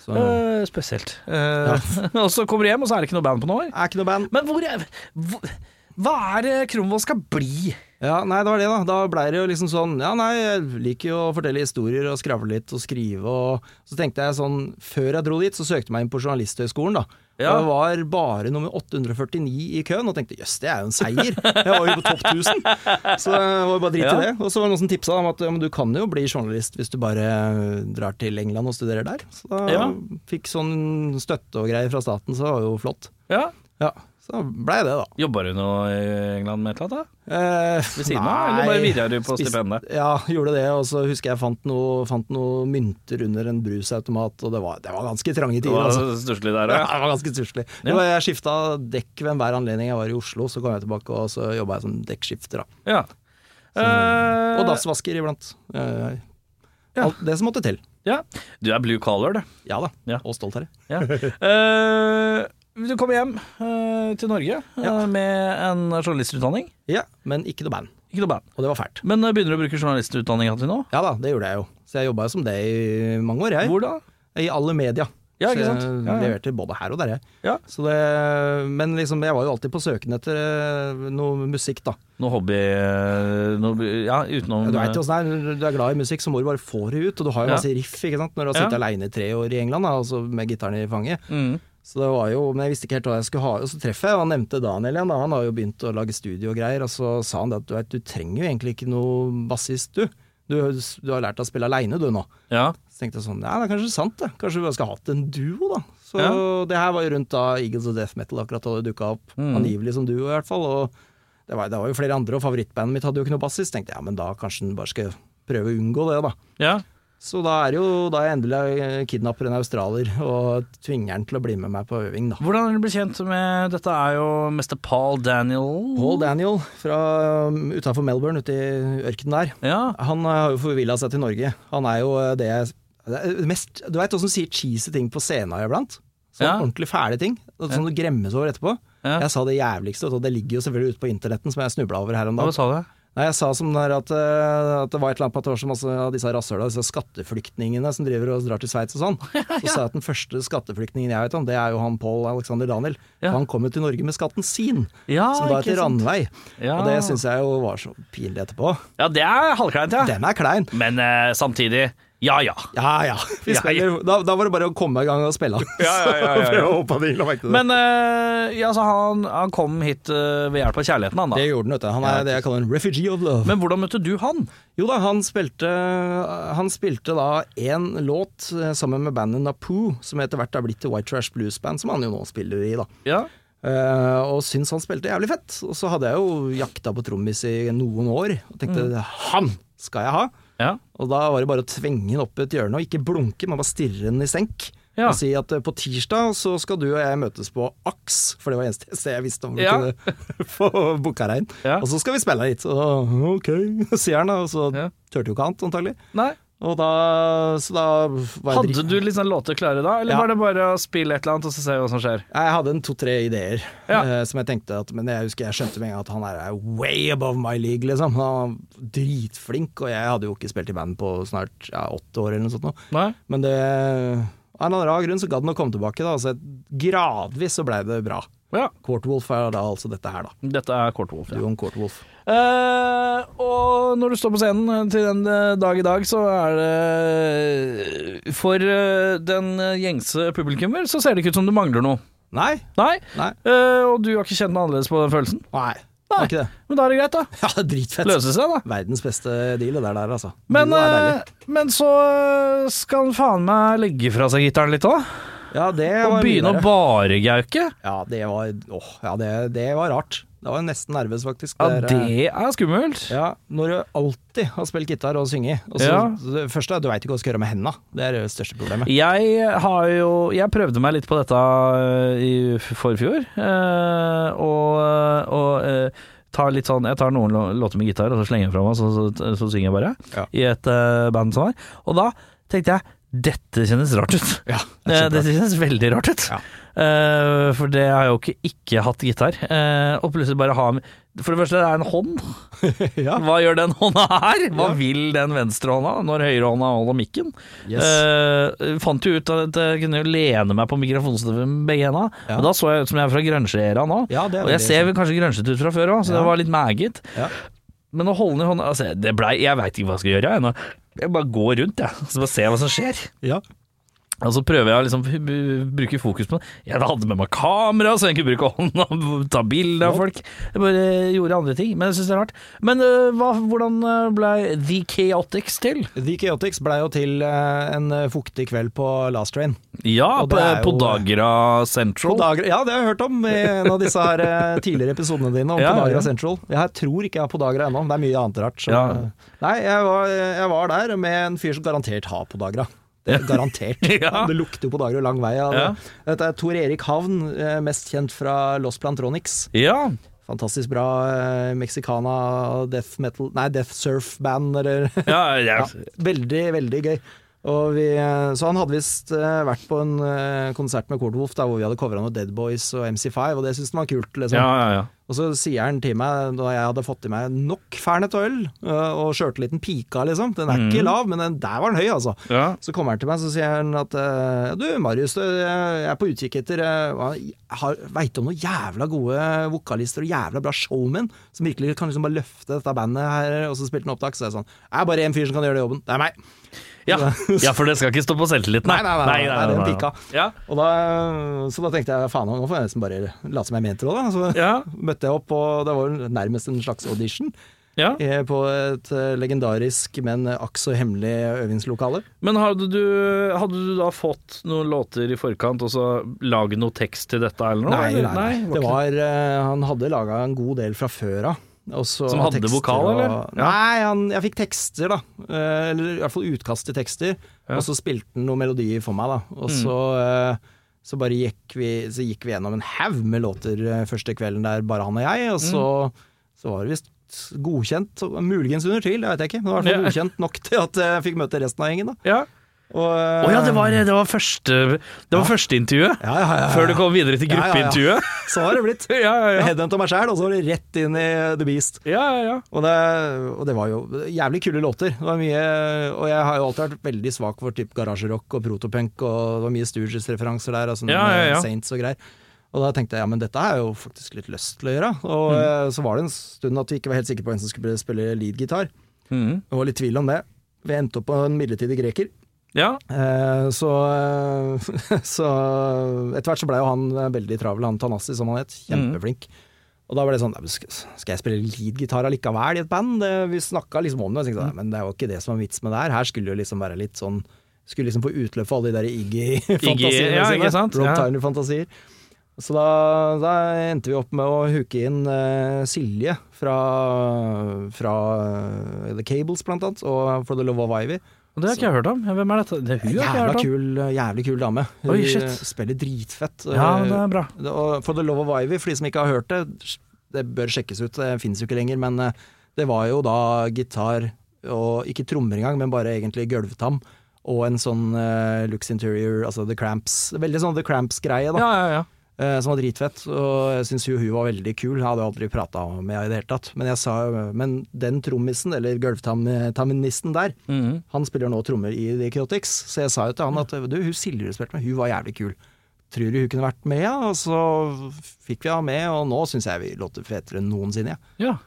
Så uh, spesielt. Eh, *laughs* og så kommer du hjem, og så er det ikke noe band på noe år. er ikke noe band. Men hvor er hvor, Hva er det Kromvold skal bli? Ja, nei, det var det, da. Da blei det jo liksom sånn Ja, nei, jeg liker jo å fortelle historier og skravle litt og skrive og Så tenkte jeg sånn Før jeg dro dit, så søkte jeg meg inn på Journalisthøgskolen, da. Ja. Og jeg var bare nummer 849 i køen, og tenkte jøss, det er jo en seier. Jeg var jo på topp 1000. Så det var bare drit Ja. i det. Og så var det noen som tipsa om at ja, men du kan jo bli journalist hvis du bare drar til England og studerer der. Så da Ja. fikk sånn støtte og greier fra staten, så det var jo flott. Ja. Ja, så blei det, da. Jobba du noe i England med et eller annet? da? Eh, Ved siden av, eller bare videre du på stipendet? Ja, gjorde det. Og så husker jeg fant noe, fant noe mynter under en brusautomat, og det var, det var ganske trange Det var Altså. *laughs* stusslig der, Ja, ja. det var ganske stusslig. Ja. Jeg skifta dekk ved enhver anledning jeg var i Oslo, så kom jeg tilbake og så jobba jeg som dekkskifter. da. ja. Eh, Og dassvasker iblant. Eh, Ja. Alt det som måtte til. Ja. Du er blue collar, du. Ja da. Ja. Og stolt her. Ja. Eh, du kommer hjem uh, til Norge eh, med en journalistutdanning. Ja, men ikke noe band. Ikke noe band. Og det var fælt. Men uh, begynner du å bruke journalistutdanninga til nå? Ja da, det gjorde jeg jo. Så jeg jobba jo som det i mange år, jeg. Hvor da? I alle media. Ja, så ikke jeg sant? Ja, ja. leverte både her og der, jeg. Ja. Så det, men liksom, jeg var jo alltid på søken etter eh, noe musikk, da. Noe hobby noe, Ja, utenom Du vet jo åssen det er, du er glad i musikk, så må du bare få det ut. Og du har jo Ja. masse riff, ikke sant. Når du har Ja. sittet aleine i tre år i England, da, altså med gitaren i fanget. mm. Så det var jo, Men jeg visste ikke helt hva jeg skulle ha. Og så treffer jeg, og han nevnte Daniel igjen, da. Han har jo begynt å lage studio og greier. Og så sa han det at du vet, du trenger jo egentlig ikke noe bassist, du. Du, du har lært å spille aleine, du nå. Ja. Så tenkte jeg sånn, ja det er kanskje sant det. Kanskje vi skal ha hatt en duo, da. Så Ja. det her var jo rundt da Eagles of Death Metal akkurat hadde dukka opp. Mm. Angivelig som duo, i hvert fall. Og det var, det var jo flere andre, og favorittbandet mitt hadde jo ikke noe bassist. Tenkte jeg, ja, men da kanskje en bare skal prøve å unngå det, da. ja. Så da er jo da jeg endelig kidnapper en australier og tvinger han til å bli med meg på øving, da. Hvordan er du blitt kjent med Dette er jo Mr. Paul Daniel. Paul Daniel fra utafor Melbourne, ute i ørkenen der. Ja. Han eh, har jo forvilla seg til Norge. Han er jo eh, det jeg det er mest, Du veit åssen sier cheesy ting på scenen iblant? Sånn Ja. ordentlig fæle ting. Sånn du gremmes over etterpå. Ja. Jeg sa det jævligste, og det ligger jo selvfølgelig ute på internetten, som jeg snubla over her om dagen. Hva sa du? Nei, jeg sa som der at, eh, at det var et eller annet på at det var så masse av disse rasshøla, disse skatteflyktningene som driver og drar til Sveits og sånn. *laughs* Så sa jeg at den første skatteflyktningen jeg vet om, det er jo han Paul Alexander Daniel. Ja. Han kom jo til Norge med skatten sin, Ja, som da heter Randvei. Ja. Og det syns jeg jo var så pinlig etterpå. Ja, det er halvkleint, ja. Den er klein. Men eh, samtidig ja ja. Ja ja. Spiller, Da, da var det bare å komme i gang og spille. *laughs* Ja, ja, ja. *laughs* Men uh, ja, så han, han kom hit uh, ved hjelp av kjærligheten, han da. det gjorde han, vet du. Han er det jeg kaller en refugee of love. Men hvordan møtte du han? Jo da, han spilte, han spilte da én låt eh, sammen med bandet Napoo, som etter hvert har blitt til White Trash Blues Band, som han jo nå spiller i, da. Ja. Uh, og syntes han spilte jævlig fett. Og så hadde jeg jo jakta på trommis i noen år, og tenkte han skal jeg ha. Ja. Og da var det bare å tvinge den opp et hjørne, og ikke blunke, men bare stirre den i senk. Ja. Og si at eh, på tirsdag så skal du og jeg møtes på AKS, for det var eneste sted jeg visste om vi Ja. kunne *laughs* få booka deg inn. Og så skal vi spille litt. Og ok, *laughs* sier han og så turte jo ikke annet, antagelig. Nei. Da, så da Hadde du sånn låter klare da, eller Ja. var det bare å spille et eller annet og så se hva som skjer? Jeg hadde en to-tre ideer Ja. uh, som jeg tenkte at Men jeg husker jeg skjønte med en gang at han her er way above my league, liksom. Han var dritflink, og jeg hadde jo ikke spilt i band på snart ja, åtte år eller noe sånt. Nei? Men det Av en eller annen grunn så gadd han å komme tilbake, da. Så gradvis så blei det bra. Ja, Courtwolf er da altså dette her, da. dette er Kortwolf. Ja. Duoen Courtwolf. Uh, og når du står på scenen til den eh, dag i dag, så er det For eh, den gjengse publikummer så ser det ikke ut som du mangler noe. Nei. Nei, Nei. Uh, og du har ikke kjent noe annerledes på den følelsen? Nei. Nei. Ikke det. Men da er det greit, da. *laughs* Ja, det dritfett. Løse seg, da. Verdens beste deal, det der, der altså. Men, eh, men så eh, skal han faen meg legge fra seg gitaren litt òg, Ja, det og begynne å baregauke. bare gauke. Ja, det var Åh, ja, det, det var rart. Det var nesten nervøs, faktisk. Ja, Det er, eh, det er skummelt. Ja, når du alltid har spilt gitar og synget. Og så, Ja. det første er at du veit ikke hva du skal gjøre med henda. Det er det største problemet. Jeg har jo Jeg prøvde meg litt på dette øh, i forfjor, øh, og, og øh, tar litt sånn Jeg tar noen låter med gitar, og så slenger jeg fra meg, så, så, så synger jeg bare. Ja. I et band som var. Og da tenkte jeg dette kjennes rart ut. Ja, Eh, *laughs* Dette kjennes veldig rart ut. Ja. Uh, for det har jeg jo ikke ikke hatt gitar. Uh, og plutselig bare ha For det første, det er en hånd. *laughs* ja. Hva gjør den hånda her? Hva vil den venstrehånda når høyrehånda holder mikken? Yes. Uh, fant jo ut at jeg kunne jo lene meg på mikrofonstøvet med begge henda. Ja. Og da så jeg ut som jeg er fra grunge-æra nå. Ja, og jeg ser vel kanskje grungete ut fra før òg, så det var litt meget. Ja. Men å holde den i hånda altså, det blei, Jeg veit ikke hva jeg skal gjøre. Jeg. Jeg bare går rundt, jeg. Så bare ser hva som skjer. Ja. Og så prøver jeg å liksom bruke fokus på det. Jeg hadde med meg kamera, så jeg kunne bruke hånda og ta bilde av folk. Jeg bare gjorde andre ting, men jeg syns det er rart. Men hva, hvordan ble The Chaotix til? The Chaotix blei jo til en fuktig kveld på Last Train. Ja, på, Dagra jo- Podagra Central. Podagra, ja, det har jeg hørt om i en av disse her tidligere episodene dine om Ja, Podagra ja. Central. Jeg tror ikke jeg har Podagra ennå, det er mye annet rart. Så, Ja. Nei, jeg var, jeg var der med en fyr som garantert har Podagra. Det er garantert. *laughs* Ja. Det lukter jo på dager og lang vei. Ja. Ja. Dette er Tor Erik Havn, eh, mest kjent fra Los Plantronics. Ja, Fantastisk bra eh, mexicana death metal Nei, death surf-band, eller *laughs* ja, Veldig, veldig gøy. Og vi, eh, så han hadde visst eh, vært på en eh, konsert med Courtwolf der hvor vi hadde covra noe Dead Boys og MC5, og det syntes han var kult. Liksom. ja, ja, ja. Og så sier han til meg, da jeg hadde fått i meg nok Fernet øl og sjøltilliten pika, liksom Den er ikke Mhm. lav, men den, der var den høy, altså. Så kommer han til meg så sier han at Du, Marius, du, jeg er på utkikk etter Veit om noen jævla gode vokalister og jævla bra showmen som virkelig kan liksom bare løfte dette bandet her, og så spilte han opptak, så er jeg sånn Det er bare én fyr som kan gjøre den jobben. Det er meg. Ja. ja, for det skal ikke stå på selvtilliten. Nei, nei, nei, nei, nei, den pika. Ja. Og da, så da tenkte jeg faen, nå får jeg nesten bare late som jeg mente det. Da. Så Ja. *laughs* møtte jeg opp, og det var nærmest en slags audition. ja. eh, på et eh, legendarisk, men akk så hemmelig øvingslokale. Men hadde du, hadde du da fått noen låter i forkant og så laget noe tekst til dette eller noe? Nei, nei, nei. Det var, eh, han hadde laga en god del fra før av. og så Som hadde vokal, eller? Og... Nei, han, jeg fikk tekster, da. Eh, Eller i hvert fall utkast til tekster. Ja. Og så spilte han noen melodier for meg, da. Og Mm. så, eh, så bare gikk vi, så gikk vi gjennom en haug med låter eh, første kvelden der, bare han og jeg. Og så, Mm. så var det visst godkjent, muligens under tvil, det vet jeg ikke. Men i hvert fall godkjent nok til at jeg fikk møte resten av gjengen, da. Ja. Og, oh, ja, det var, det var første Det var førsteintervjuet. ja, ja, ja, ja. Før du kom videre til Ja, ja, ja. gruppeintervjuet. *laughs* Så har det blitt. *laughs* Ja, ja, ja. Headhunta meg sjæl, og så var det rett inn i The Beast. ja, ja, ja. Og det, og det var jo jævlig kule låter. Det var mye, og jeg har jo alltid vært veldig svak for typ garasjerock og protopunk, og det var mye Stooges-referanser der, og sånn Ja, ja, ja. Saints og greier. Og da tenkte jeg ja, men dette har jeg jo faktisk litt lyst til å gjøre. Og Mm. eh, så var det en stund at vi ikke var helt sikre på hvem som skulle spille leadgitar. Det var litt tvil om det. Vi endte opp på en midlertidig greker. Ja. Eh, så, eh, *laughs* så etter hvert så blei jo han eh, veldig travel, han Tanassi som han het. Kjempeflink. Og da var det sånn Skal jeg spille leadgitar allikevel i et band? Det, vi snakka liksom om det, og tenkte, men det er jo ikke det som er vits med det her. Her skulle det jo liksom være litt sånn Skulle liksom få utløp for alle de der Iggy-fantasiene ja, sine. Rob Ja. Tyner-fantasier. Så da, da endte vi opp med å huke inn uh, Silje fra, fra uh, The Cables, blant annet, og For the Love of Ivy. Og Det har ikke jeg hørt om. Hvem er dette? Det er hun har ikke jeg hørt om. kul, jævlig kul dame. Hun Oi, shit. eh, spiller dritfett. Ja, det er bra. Eh, Og For the Love of Ivy, for de som ikke har hørt det, det bør sjekkes ut. Det fins jo ikke lenger, men eh, det var jo da gitar og ikke trommer engang, men bare egentlig gulvtam. Og en sånn uh, Lux Interior, altså The Cramps. Veldig sånn The Cramps-greie, da. Ja, ja, ja. Eh, som var dritfett. Og jeg syns jo hun var veldig kul. Jeg hadde aldri prata med henne i det hele tatt. Men jeg sa Men den trommisen, eller gulvtaministen der, Mhm. han spiller nå trommer i The Chaotix. Så jeg sa jo til han at du, hun Silje du spilte med, hun var jævlig kul. Tror du hun kunne vært med, ja? Og så fikk vi henne med, og nå syns jeg vi låter fetere enn noensinne. Ja. Ja.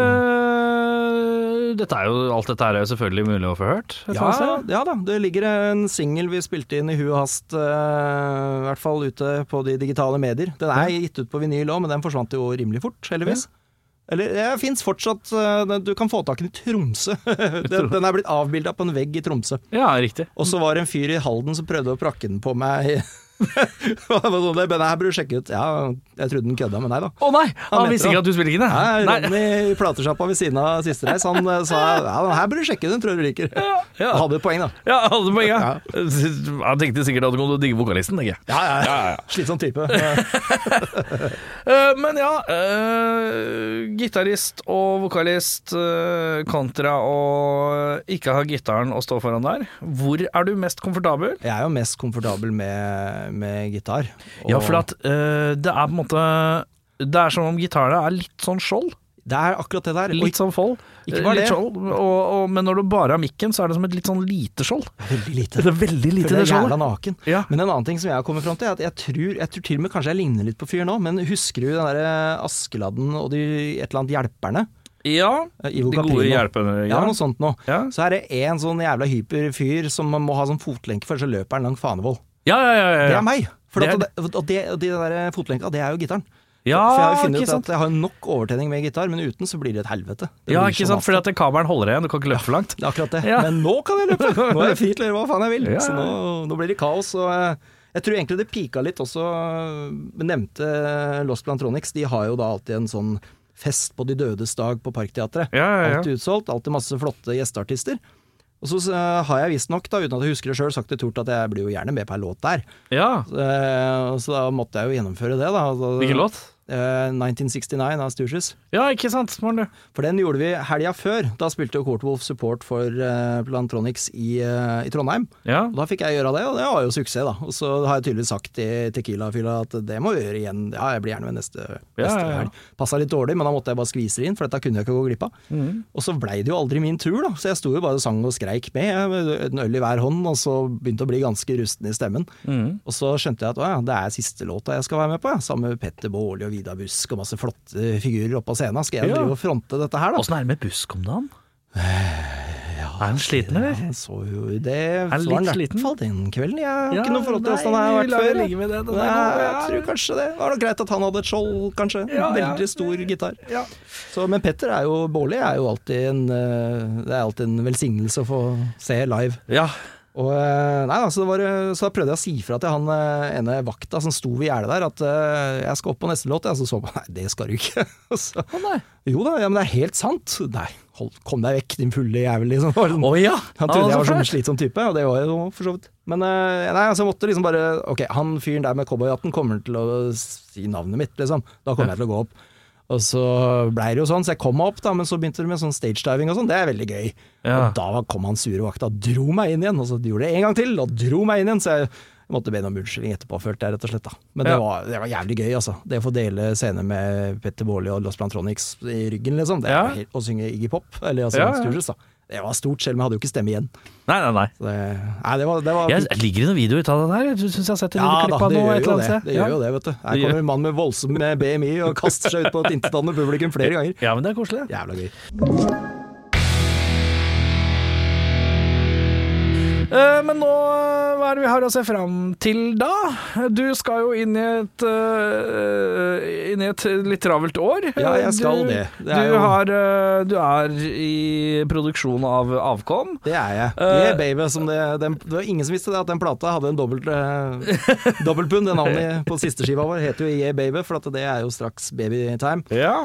Eh, dette er jo, alt dette er jo selvfølgelig mulig å få hørt. Ja, ja da, det ligger en singel vi spilte inn i hu og hast, uh, i hvert fall ute på de digitale medier. Den er gitt ut på vinyl òg, men den forsvant jo rimelig fort, heldigvis. Eller det fins fortsatt eh, Du kan få tak i den i Tromsø. *laughs* den, den er blitt avbilda på en vegg i Tromsø. ja, riktig. Og så var det en fyr i Halden som prøvde å prakke den på meg. *laughs* Sånn, det her burde du sjekke ut. Ja, jeg trodde den kødda men nei da. Å nei! Han, han visste ikke at du spiller ikke Nei, Nei. Ronny i platesjappa ved siden av siste reis, han eh, sa ja, den her burde du sjekke, den tror jeg du liker. ja. Hadde et poeng, da. Ja, alle poeng, ja. Han tenkte sikkert at du kom til å digge vokalisten, tenker jeg. Ja, ja, ja. Slitsom type. *laughs* *laughs* Eh, men ja, uh, gitarist og vokalist uh, kontra å ikke ha gitaren og stå foran der. Hvor er du mest komfortabel? Jeg er jo mest komfortabel med, med gitar. og- Ja, for at eh, det er på en måte Det er som om gitaren er litt sånn skjold. Det er akkurat det der. Litt sånn fold. Ikke bare litt det. skjold. Og, og, men når du bare har mikken, så er det som et litt sånn lite skjold. veldig lite. Det er veldig lite, Føler det skjoldet. jævla naken. Ja. Men en annen ting som jeg har kommet fram til, er at jeg tror, jeg tror til og med kanskje jeg ligner litt på fyren nå, men husker du den derre Askeladden og de et eller annet Hjelperne? Ja, Eh, Ivo de gode hjelperne. Ja, noe sånt noe. Ja. Så er det en sånn jævla hyper fyr som må ha sånn fotlenke, for så løper han langt Fanevold. Ja, ja, ja, ja. Det er meg! For Det er at det, og det, og de der fotlenka, det er jo gitaren. Ja, for jeg har jo funnet ut sant. at jeg har nok overtenning med gitar, men uten så blir det et helvete. Det Ja, ikke sant, fordi at kabelen holder igjen, du kan ikke løpe for langt. Det er akkurat det. Ja. Men nå kan jeg løpe! Nå er jeg fri til å gjøre hva faen jeg vil. Ja, Så nå, nå blir det kaos. Og eh, jeg tror egentlig det pika litt også nevnte Lost Plantronics. De har jo da alltid en sånn fest på De dødes dag på Parkteatret. Ja, ja, ja. Alltid utsolgt. Alltid masse flotte gjesteartister. Og så eh, har jeg visstnok, uten at jeg husker det sjøl, sagt til Tort at jeg blir jo gjerne med på ei låt der. Ja, Så, Så da måtte jeg jo gjennomføre det, da. Altså, Hvilken låt? Eh, 1969 av Stooges. Ja, ikke sant, Morten, du. For den gjorde vi helga før. Da spilte Courtwolf support for uh, Plantronics i, uh, i Trondheim. Ja. Da fikk jeg gjøre det, og det var jo suksess, da. Og så har jeg tydeligvis sagt til Tequila-fylla at det må vi gjøre igjen. Ja, jeg blir gjerne med neste, Ja, neste ja, ja. helg. Passa litt dårlig, men da måtte jeg bare skvise det inn, for dette kunne jeg ikke gå glipp av. Mm. Og så blei det jo aldri min tur, da. Så jeg sto jo bare og sang og skreik med, med en øl i hver hånd, og så begynte å bli ganske rusten i stemmen. Mm. Og så skjønte jeg at å ja, det er siste låta jeg skal være med på, ja. sammen med Petter Baarli og Vidar Busk og masse flotte figurer oppå på scenen. Skal jeg Ja. drive og fronte dette her, da? Åssen er det med busk om dagen? er han sliten, eller? Ja, så jo det er han litt i sliten? hvert fall den kvelden. Jeg har Ja, ikke noe forhold til åssen han har vært før. det det, Nei, god, jeg tror kanskje det. Det var nok greit at han hadde et skjold, kanskje. Ja, ja. Veldig stor gitar. Ja. Så, men Petter er jo Bårli er jo alltid en eh, Det er alltid en velsignelse å få se live. Ja. Og, eh, nei, altså, var, eh, så da prøvde jeg å si fra til han eh, ene vakta som sto ved gjerdet der, at jeg skal opp på neste låt. Jeg så så på *laughs* Nei, det skal du ikke. *laughs* Så, oh, jo da, ja, men det er helt sant. Nei, hold, kom deg vekk, din fulle jævel, liksom. Sånn- Å ja! han trodde jeg var så sånn slitsom type, og det var jeg jo for så vidt. Men nei, altså jeg måtte liksom bare Ok, han fyren der med cowboyhatten kommer til å si navnet mitt, liksom. Da kommer jeg til å gå opp. Og så blei det jo sånn, så jeg kom meg opp, da, men så begynte det med sånn stagediving og sånn. Det er veldig gøy. Ja. Og da kom han sure vakta dro meg inn igjen, og så gjorde det en gang til, og dro meg inn igjen. Så jeg måtte be om unnskyldning etterpå, følte jeg rett og slett. da. Men det, var, det var jævlig gøy, altså. Det å få dele scene med Petter Baarli og Los Plantronics i ryggen, liksom. Det Ja. var helt, å synge Iggy Pop, eller altså Ja, ja. Stooges, da. Det var stort, selv om jeg hadde jo ikke stemme igjen. Nei, nei, nei. Det, nei, det var, det var Jeg, ligger det noen video ut av det der? Jeg syns jeg har sett en Ja klipp av det noe et eller annet sted. Det gjør jo det, vet du. Her kommer en mann med voldsom BMI og kaster seg ut på et *laughs* intetanende publikum flere ganger. Ja, men det er koselig. Jævla gøy. Men nå, hva er det vi har å se fram til da? Du skal jo inn i et, eh, inn i et litt travelt år. Ja, jeg skal du, det. Det er du, har, eh, du er i produksjon av Avkom. Det er jeg. Eh, Yeah, baby, som det, den, det var ingen som visste det, at den plata hadde en dobbelt, dobbeltpund. Det navnet på siste skiva vår heter jo Yeah Baby, for at det er jo straks babytime. Ja.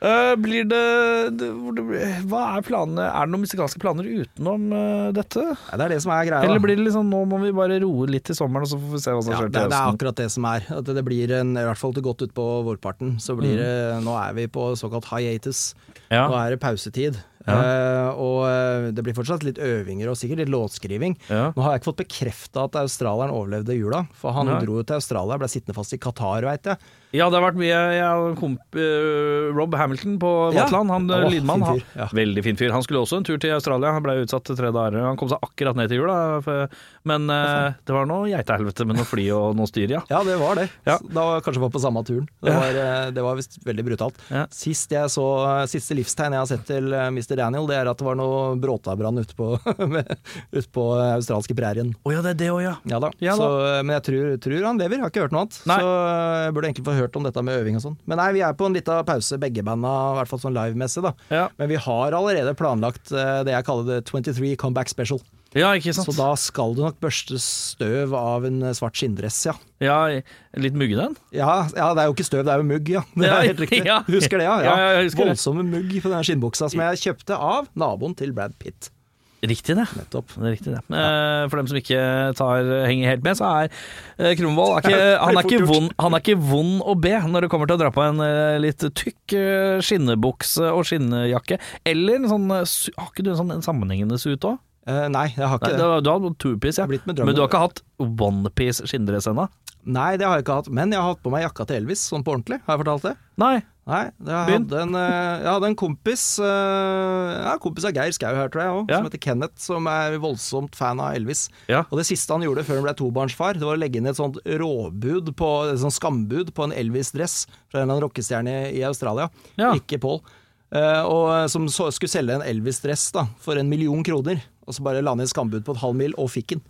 Eh, blir det, det, det Hva er planene? Er det noen musikalske planer utenom uh, dette? Ja, det er det som er greia. Eller blir det liksom nå må vi bare roe litt til sommeren, og så får vi se hva som ja, skjer til det er akkurat det som er. At det blir en, I hvert fall til godt utpå vårparten. Så blir Mm. det Nå er vi på såkalt hiatus. Ja. Nå er det pausetid. Eh, og eh, det blir fortsatt litt øvinger og sikkert litt låtskriving. Ja. Nå har jeg ikke fått bekrefta at australieren overlevde jula, for han dro jo til Australia, ble sittende fast i Qatar, veit jeg. Ja, det har vært mye Jeg komp eh, Rob Hamilton på Vatland, han Ja, eh, fin lydmann. Han, fyr, ja. Veldig fin fyr. Han skulle også en tur til Australia, han ble utsatt til tre dager. Han kom seg akkurat ned til jula, men uh, det var noe geitehelvete med noe fly og noe styr, ja. Ja, det var det. Ja. Da var kanskje var på samme turen. Det var, eh, det var visst veldig brutalt. Ja. Sist jeg så, Siste livstegn jeg har sett til eh, Mr. Daniel, det er at det var noe bråtabrann ute på, *laughs* ut på australske prærien. Å ja, det er det òg, ja. Ja da. Ja da. Så, men jeg tror, tror han lever, jeg har ikke hørt noe annet. Nei. Så jeg burde egentlig få hørt om dette med øving og sånn. Men nei, vi er på en liten pause, begge banda, i hvert fall sånn livemessig, da. Ja. Men vi har allerede planlagt det jeg kaller det 23 Comeback Special. Ja, ikke sant. Så da skal du nok børste støv av en eh, svart skinndress, ja. Ja, litt muggen den? Ja, ja, det er jo ikke støv, det er jo mugg, ja. *laughs* Det er helt riktig. ja. Husker det, ja. Ja. Voldsomme mugg på den skinnbuksa som jeg kjøpte av naboen til Brad Pitt. Riktig det. Nettopp. Det er riktig det. Ja. For dem som ikke tar, henger helt med, så er eh, ikke, *laughs* han, han er ikke vond å be når det kommer til å dra på en eh, litt tykk eh, skinnebukse og skinnjakke. Eller en sånn eh, Har ikke du en sånn en sammenhengende suit òg? Eh, nei, jeg har ikke nei, det. du har two-piece, ja. Men du har ikke hatt one-piece skinndress ennå? Nei, det har jeg ikke hatt. Men jeg har hatt på meg jakka til Elvis, sånn på ordentlig. Har jeg fortalt det? Nei. Nei, jeg hadde en, eh, jeg hadde en kompis eh, Ja, kompis av Geir Skau her, tror jeg òg, Ja. som heter Kenneth, som er voldsomt fan av Elvis. Ja. Og det siste han gjorde før han ble tobarnsfar, det var å legge inn et sånt råbud, på, et sånt skambud på en Elvis-dress fra en eller annen rockestjerne i Australia. Ikke Paul. Uh, og som så, skulle selge en Elvis-dress for en million kroner. Og så bare la han inn skambud på et halv mil, og fikk den.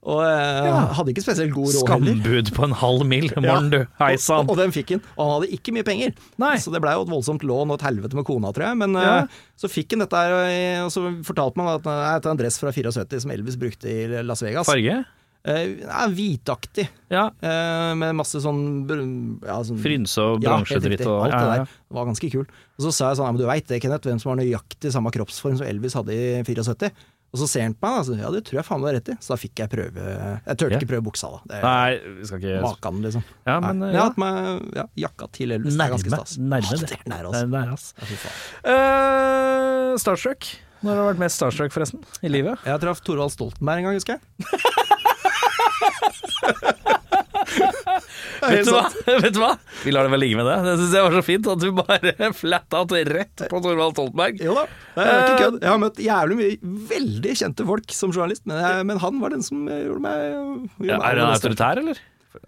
Og eh, Ja. hadde ikke spesielt god råd heller. Skambud på en halv mil. Morgen, du. Hei sann. Og, og den fikk han. Og han hadde ikke mye penger. Nei. Så det blei jo et voldsomt lån og et helvete med kona, tror jeg. Men Ja. eh, så fikk han dette her, og- og så fortalte man at det er en dress fra 74 som Elvis brukte i Las Vegas. Farge? Eh, ja, hvitaktig, Ja. eh, med masse sånn, brun- ja, sånn Frynse og Ja, bransjedritt og Alt det ja, ja. der. Det var ganske kul. Og så sa jeg sånn, ja, men du veit det, Kenneth, hvem som har nøyaktig samme kroppsform som Elvis hadde i 74? Og så ser han på meg, og så, ja det tror jeg faen du har rett i. Så da fikk jeg prøve Jeg turte Ja. ikke prøve buksa, da. Det Nei, vi skal ikke Makan, liksom. Ja, men Nei, eh, jeg har hatt meg ja, jakka til Elvis. det er ganske stas. Nærme det. det er nære, altså. fy faen. Eh, Starstruck. Når har du vært mest starstruck, forresten? I livet? Jeg traff Thorvald Stoltenberg en gang, husker jeg. *laughs* Vet du? Vet du hva? Vi lar det vel ligge med det. Det syns jeg var så fint at du bare *laughs* flatta out rett på Thorvald Stoltenberg. Jo da, det er ikke kødd. Jeg har møtt jævlig mye veldig kjente folk som journalist, men, jeg, men han var den som eh, gjorde meg, gjorde Ja, er han autoritær, eller?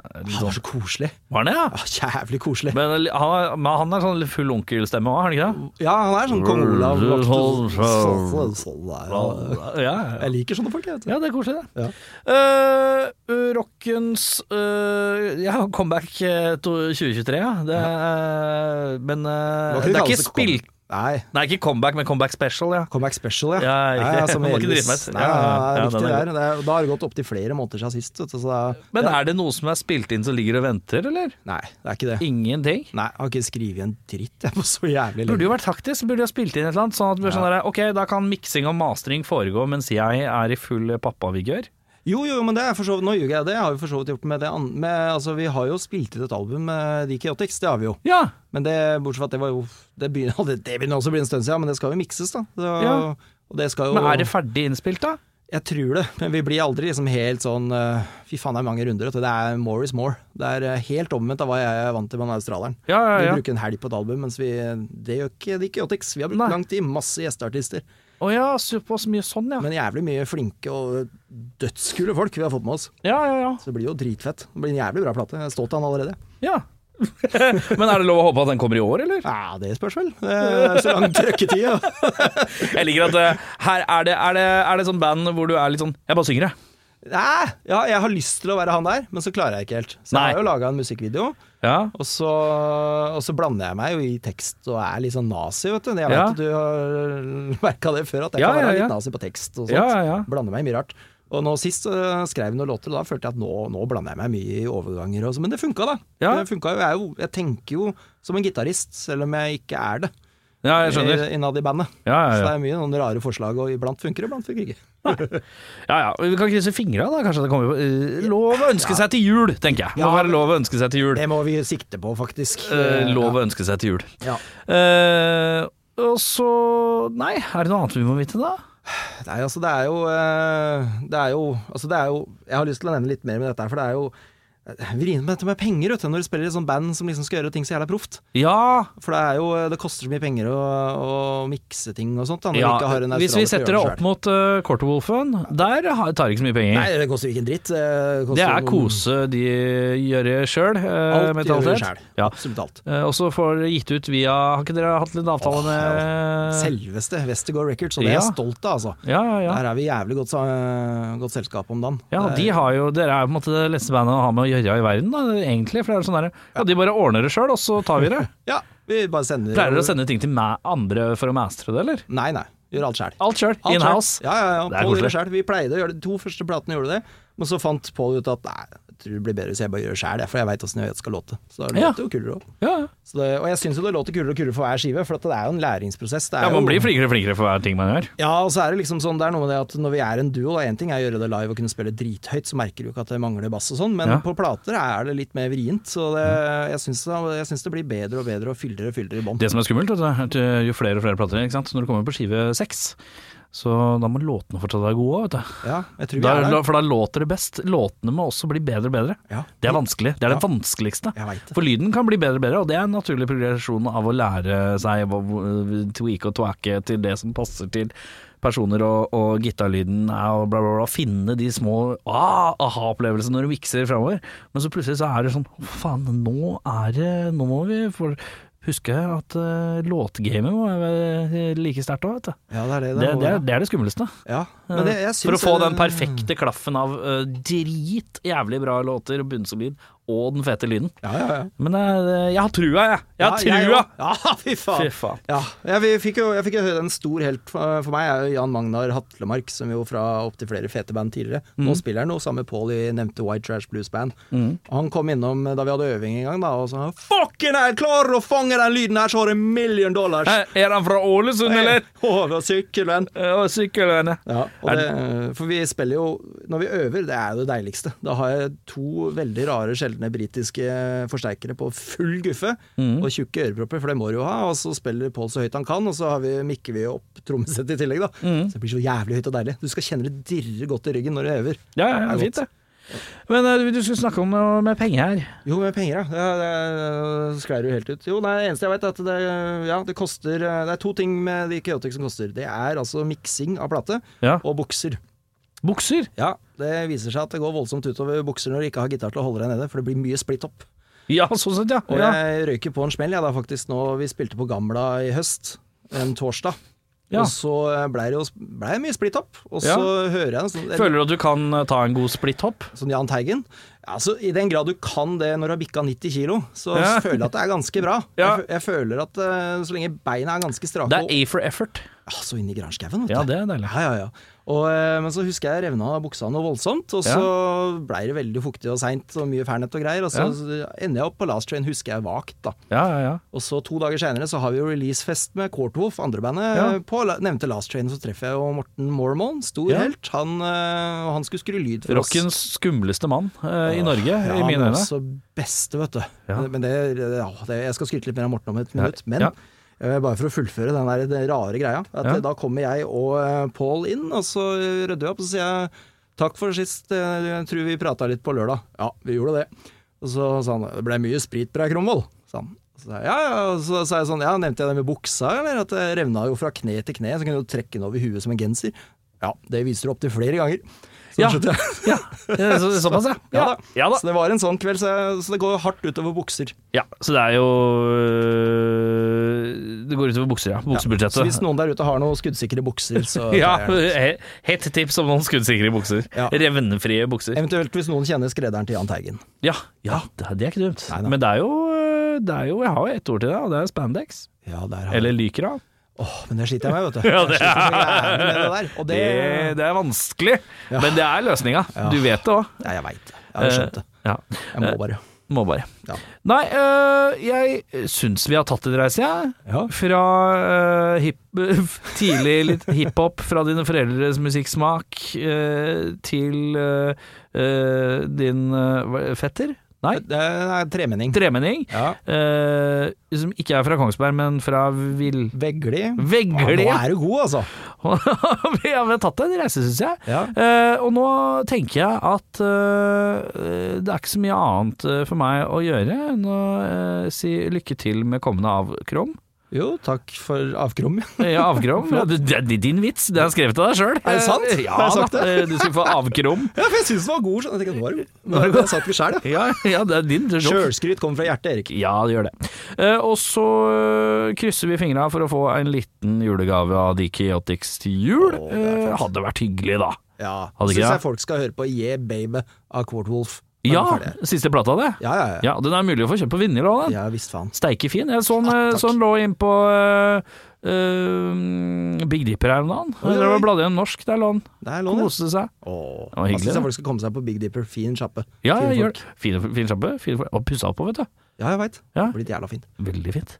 Han var så koselig. Var han det, ja? Ja, jævlig koselig. Men han, men han er sånn full onkelstemme òg, er han ikke det? Ja, han er sånn kong Olav. Ja, ja. Jeg liker sånne folk, jeg. vet du. Ja, det er koselig, det. Ja. Uh, rockens uh, Ja, comeback eh, 2023, ja. Det uh, men det er ikke spilt Nei, Nei, ikke comeback, men comeback special, ja. Comeback special, ja. Ja, riktig. som *laughs* ikke Elvis. det. Nei, Ja, ja, ja, ja, riktig er der. Det er, da har det gått opptil flere måneder siden sist. vet du, Så Men ja. er det noe som er spilt inn som ligger og venter, eller? Nei, det er ikke det. Ingenting? Nei, jeg har ikke skrevet en dritt jeg på så jævlig Burde jo vært taktisk, burde jo spilt inn et eller annet. Sånn at det sånn der, ok, da kan miksing og mastring foregå mens jeg er i full pappavigør. Jo, jo, men det er for så vidt, nå ljuger jeg, det har vi for så vidt gjort med det andre med, altså, Vi har jo spilt inn et album med The Chaotix, det har vi jo. Ja. Men det, bortsett fra at det var jo Det begynner, det, *laughs* det begynner også å bli en stund siden, men det skal jo mikses, da. Så, Ja. Og det skal jo Men er det ferdig innspilt, da? Jeg tror det, men vi blir aldri liksom helt sånn uh, Fy faen, det er mange runder. Det er more is more. Det er eh, helt omvendt av hva jeg er vant til med han australieren. Ja, ja, ja. Vi bruker en helg på et album, mens vi Det gjør ikke The Chaotix. Vi har brukt Nei. lang tid, masse gjesteartister. Å ja, såpass mye sånn, ja. Men jævlig mye flinke og dødskule folk vi har fått med oss. Ja, ja, ja. Så det blir jo dritfett. Det blir en jævlig bra plate. Jeg er stolt av den allerede. ja. *laughs* Men er det lov å håpe at den kommer i år, eller? Ja, det spørs vel. Det er så lang trøkketid. Ja. *laughs* Jeg liker at eh, her er det, er det, er det sånn band hvor du er litt sånn Jeg bare synger, jeg. Nei, ja, jeg har lyst til å være han der, men så klarer jeg ikke helt. Så Nei. jeg har jo laga en musikkvideo, Ja. og så, og så blander jeg meg jo i tekst og er litt sånn nazi, vet du. Jeg vet Ja. at du har merka det før, at jeg kan være litt nazi på tekst og sånt. Blander meg i mye rart. Og nå sist uh, skrev jeg noen låter, og da følte jeg at nå, nå blander jeg meg mye i overganger og sånn. Men det funka, da. Det funka jo. Jeg, jo. jeg tenker jo som en gitarist, selv om jeg ikke er det. Ja, jeg skjønner. Innad i bandet. Ja, Så ja, det er mye noen rare forslag, og iblant funker det, iblant funker det ikke. ja, ja. Vi kan krysse fingra, da. Kanskje det kommer uh, Lov å ønske seg til jul, tenker jeg. Må Ja. være lov å ønske seg til jul. Det må vi sikte på, faktisk. Uh, lov å ønske seg til jul. Ja. Uh, og så Nei, er det noe annet vi må vite, da? Nei, altså det er jo Det er jo Altså det er jo Jeg har lyst til å nevne litt mer med dette her, for det er jo vrient med dette med penger, vet du, når du spiller i et sånt band som liksom skal gjøre ting så jævla proft. Ja, For det er jo Det koster så mye penger å, å mikse ting og sånt. Da, ja hvis vi setter det opp selv. mot uh, Quarterwolfen, der tar det ikke så mye penger. Nei, det koster ikke en dritt. Det, det er kose de gjør sjøl, uh, Alt gjør vi sjøl. Ja. Absolutt alt. Uh, og så får det gitt ut via Har ikke dere hatt litt avtale oh, med Selveste Westergård Records, og det er jeg stolt av, altså. Ja, ja, ja. Der er vi jævlig godt, godt selskap om dagen. Ja, de har jo, Dere er på en måte det letteste bandet å ha med å gjøre i verden, da, egentlig. For det er sånn der, ja, De bare ordner det sjøl, og så tar vi det. *laughs* Ja, vi bare sender Pleier dere å sende ting til andre for å mastre det, eller? Nei, nei. Gjør alt sjøl. Alt sjøl, inhouse. Ja, ja, ja. Det er koselig. Vi pleide å gjøre det. De to første platene gjorde det, men så fant Paul ut at nei, jeg tror det blir bedre hvis jeg bare gjør det sjæl, for jeg veit åssen jeg skal låte. Så Ja. låter det jo kulere òg. Ja. Og jeg syns jo det låter kulere og kulere for hver skive, for at det er jo en læringsprosess. Det ja, Man jo, blir flinkere og flinkere for hver ting man gjør. Ja, og så er det liksom sånn, det er noe med det at når vi er en duo, da, en ting er å gjøre det live og kunne spille drithøyt, så merker du ikke at det mangler bass og sånn, men Ja. på plater er det litt mer vrient. Så det, jeg syns det blir bedre og bedre og fyldigere og fyldigere i bånd. Det som er skummelt, vet du, at jo flere og flere plater, ikke sant? når du kommer på skive seks, så da må låtene fortsatt være gode òg, vet du. Ja, jeg tror Da, det. for da låter det best. Låtene må også bli bedre og bedre. Ja. Det er vanskelig. Det er det Ja. vanskeligste. For lyden kan bli bedre og bedre, og det er en naturlig progresjon av å lære seg å tweake og twacke til det som passer til personer, og, og gitarlyden og bla, bla, bla. Finne de små ah, aha-opplevelsene når du mikser framover. Men så plutselig så er det sånn faen, nå er det Nå må vi for, huske at uh, låtgamet være like sterkt òg, vet du. Ja, det er det. Det, det, er, det er det skumleste. ja. Men det, jeg For å få den perfekte klaffen av uh, drit jævlig bra låter og bunnsolid, og den fete lyden. Ja, ja, ja. Men uh, jeg har trua, jeg. Jeg har Ja, trua! Ja, *laughs* fy faen. Fy faen. Ja, jeg fikk jo, jeg fikk jo høre en stor helt for for meg, er jo Jan Magnar Hatlemark, som jo fra opptil flere fete band tidligere. Mm. Nå spiller han jo sammen med Paul i nevnte White Trash Blues Band. Mm. Han kom innom da vi hadde øving en gang, da, og sa Fucken, hell, klarer du å fange den lyden her, så har du en million dollars'. Er han fra Ålesund, eller? *laughs* Å, det var sykkelvenn. Ja, Sykkelvenn, Ja, og det, for vi spiller jo Når vi øver, det er jo det deiligste. Da har jeg to veldig rare, sjeldne britiske forsterkere på full guffe Mm. og tjukke ørepropper, for det må du jo ha. Og så spiller Pål så høyt han kan, og så har vi, mikker vi opp trommesettet i tillegg, da. Mm. Så det blir så jævlig høyt og deilig. Du skal kjenne det dirre godt i ryggen når du øver. Ja, ja, ja, Det er fint det. Men uh, du skulle snakke om noe med penger her. Jo, med penger, ja. ja det sklei jo helt ut. Jo, det eneste jeg vet, er at det, ja, det koster Det er to ting med de Chaotic som koster. Det er altså miksing av plate Ja. og bukser. Bukser. Ja, det viser seg at det går voldsomt utover bukser når du ikke har gitar til å holde deg nede, for det blir mye splitt opp. Ja, sånn sett, ja. Og jeg røyker på en smell, jeg da faktisk nå. Vi spilte på Gamla i høst, en torsdag. Ja. Og så blei det jo ble mye splitt opp. Og så Ja. hører jeg en sånn, Føler du at du kan ta en god splitthopp? sånn Jahn Teigen. Ja, så I den grad du kan det når du har bikka 90 kilo, så Ja. *laughs* føler jeg at det er ganske bra. Ja. Jeg, jeg føler at uh, så lenge beina er ganske strake Det er A for effort. Ja, Så inn i granskauen, vet du. Ja, det er deilig. Ja, ja, ja. Og, eh, men så husker jeg revna buksa noe voldsomt, og så blei det veldig fuktig og seint og mye Fernet og greier. Og så, Ja. ender jeg opp på Last Train, husker jeg vagt, da. Ja, ja, ja. Og så to dager seinere så har vi jo releasefest med Courtwolf, andrebandet, Ja. på nevnte Last Train. Så treffer jeg jo Morten Mormon, stor Ja. helt. Han, eh, han skulle skru lyd for oss. Rockens skumleste mann i Norge, Ja, i mine øyne. også beste, vet du. Ja. Men det, ja, det, jeg skal skryte litt mer av Morten om et minutt. Men eh, bare for å fullføre den der den rare greia. At Ja. Da kommer jeg og uh, Paul inn, og så rydder vi opp, og så sier jeg takk for sist, eh, jeg tror vi prata litt på lørdag. Ja, vi gjorde det. Og så sa han det ble mye sprit på deg, Kromvold. sa han. Så ja, ja, så sa jeg sånn, ja, nevnte jeg det med buksa, eller? At det revna jo fra kne til kne, så kunne du trekke den over huet som en genser. Ja, det viser du opp til flere ganger. Så *laughs* Ja. Ja, så, såpass, ja. Ja da. Ja da. Så det var en sånn kveld, så, jeg, så det går hardt utover bukser. Ja, så det er jo øh, Det går utover bukser, ja. Så hvis noen der ute har noen skuddsikre bukser, så *laughs* Ja, hett tips om noen skuddsikre bukser. Ja. Revnefrie bukser. Eventuelt hvis noen kjenner skredderen til Jahn Teigen. Ja, ja det, er- det er ikke dumt. Nei. Men det er, jo, øh, det er jo Jeg har jo ett ord til det, og det er spandex. Ja, der har Eller lycra. Åh, men det sliter jeg med, vet du. *laughs* Ja, det med det Det, det, det er vanskelig, Ja. men det er løsninga. Du vet det òg. Ja, jeg veit det. Jeg har skjønt det. Ja. Jeg må bare. Må bare. Ja. Nei, øh, jeg syns vi har tatt en reise, jeg. Ja. Fra øh, hip, *laughs* tidlig litt hiphop fra dine foreldres musikksmak øh, til din fetter. Nei. Det er tremenning. Tremenning. Ja. eh, som ikke er fra Kongsberg, men fra Vill... Vegli. Vegli, Ja, nå er du god, altså. *laughs* vi har tatt en reise, syns jeg. Ja. Eh, og nå tenker jeg at eh, det er ikke så mye annet eh, for meg å gjøre enn å eh, si lykke til med kommende avkrom. Jo, takk for avkrom. Ja, avkrom. *laughs* Ja, det det er din vits, det har jeg skrevet til deg sjøl. Er det sant? Ja, Har jeg sagt da, eh, du skulle få avkrom. *laughs* Ja, for jeg syns den var god. Jeg tenkte, var, det god. Jeg satt ikke sjæl, ja. Ja, det er din. det. Sjølskryt kommer fra hjertet, Erik. Ja, det gjør det. Eh, og så eh, krysser vi fingra for å få en liten julegave av The Chaotix til jul. Å, det Eh, hadde vært hyggelig, da. Ja, Syns jeg folk skal høre på Yeah Baby av Quartwolf. Ja, siste plata, det. Ja, ja, ja. Ja, Den er mulig å få kjøpt på vinyl òg, den. Ja visst faen. Steike fin. Jeg så den, Ja, eh, så den lå inn på eh, eh, Big Dipper her om dagen. Oi, oi, var bladet i en norsk, der lå den. Der lå. Koste seg. Åh, Det var hyggelig, syns jeg folk skal komme seg på Big Dipper. Fin sjappe. Ja, fin, jeg gjør det. Fin, fin sjappe. Fin, og pussa opp på, vet du. Ja, jeg veit. Ja. Blitt jævla fint. Veldig fint.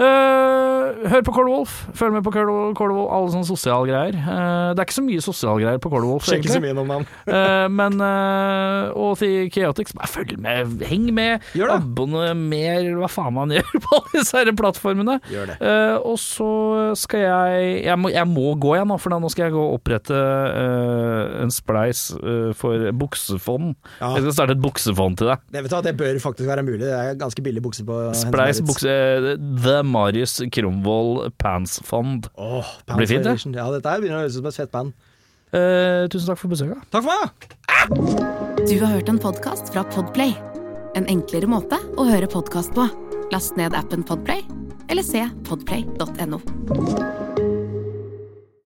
Eh, hør på Colwolf. Følg med på Colwolf, Colwolf alle sånne sosialgreier. Uh, det er ikke så mye sosiale greier på Colwolf, Sjekk ikke så mye om navn. *laughs* Eh, men uh, Og til Chaotix, bare følg med. Heng med. Gjør det. Abonner, hva faen man *laughs* gjør på alle disse her plattformene. Gjør det. Eh, og så skal jeg jeg må, jeg må gå igjen nå, for da nå skal jeg gå og opprette en spleis for buksefond. Ja. Jeg skal starte et buksefond til deg. Det, vet du, det bør faktisk være mulig. Det er ganske billige bukser på Spleis bukse The Marius Kromvold Pants Fund. Oh, pants Blir fint, det. Ja, dette her begynner å høres ut som et fett band. Eh, tusen takk for besøket. Takk for meg! Du har hørt en podkast fra Podplay. En enklere måte å høre podkast på. Last ned appen Podplay, eller se podplay.no.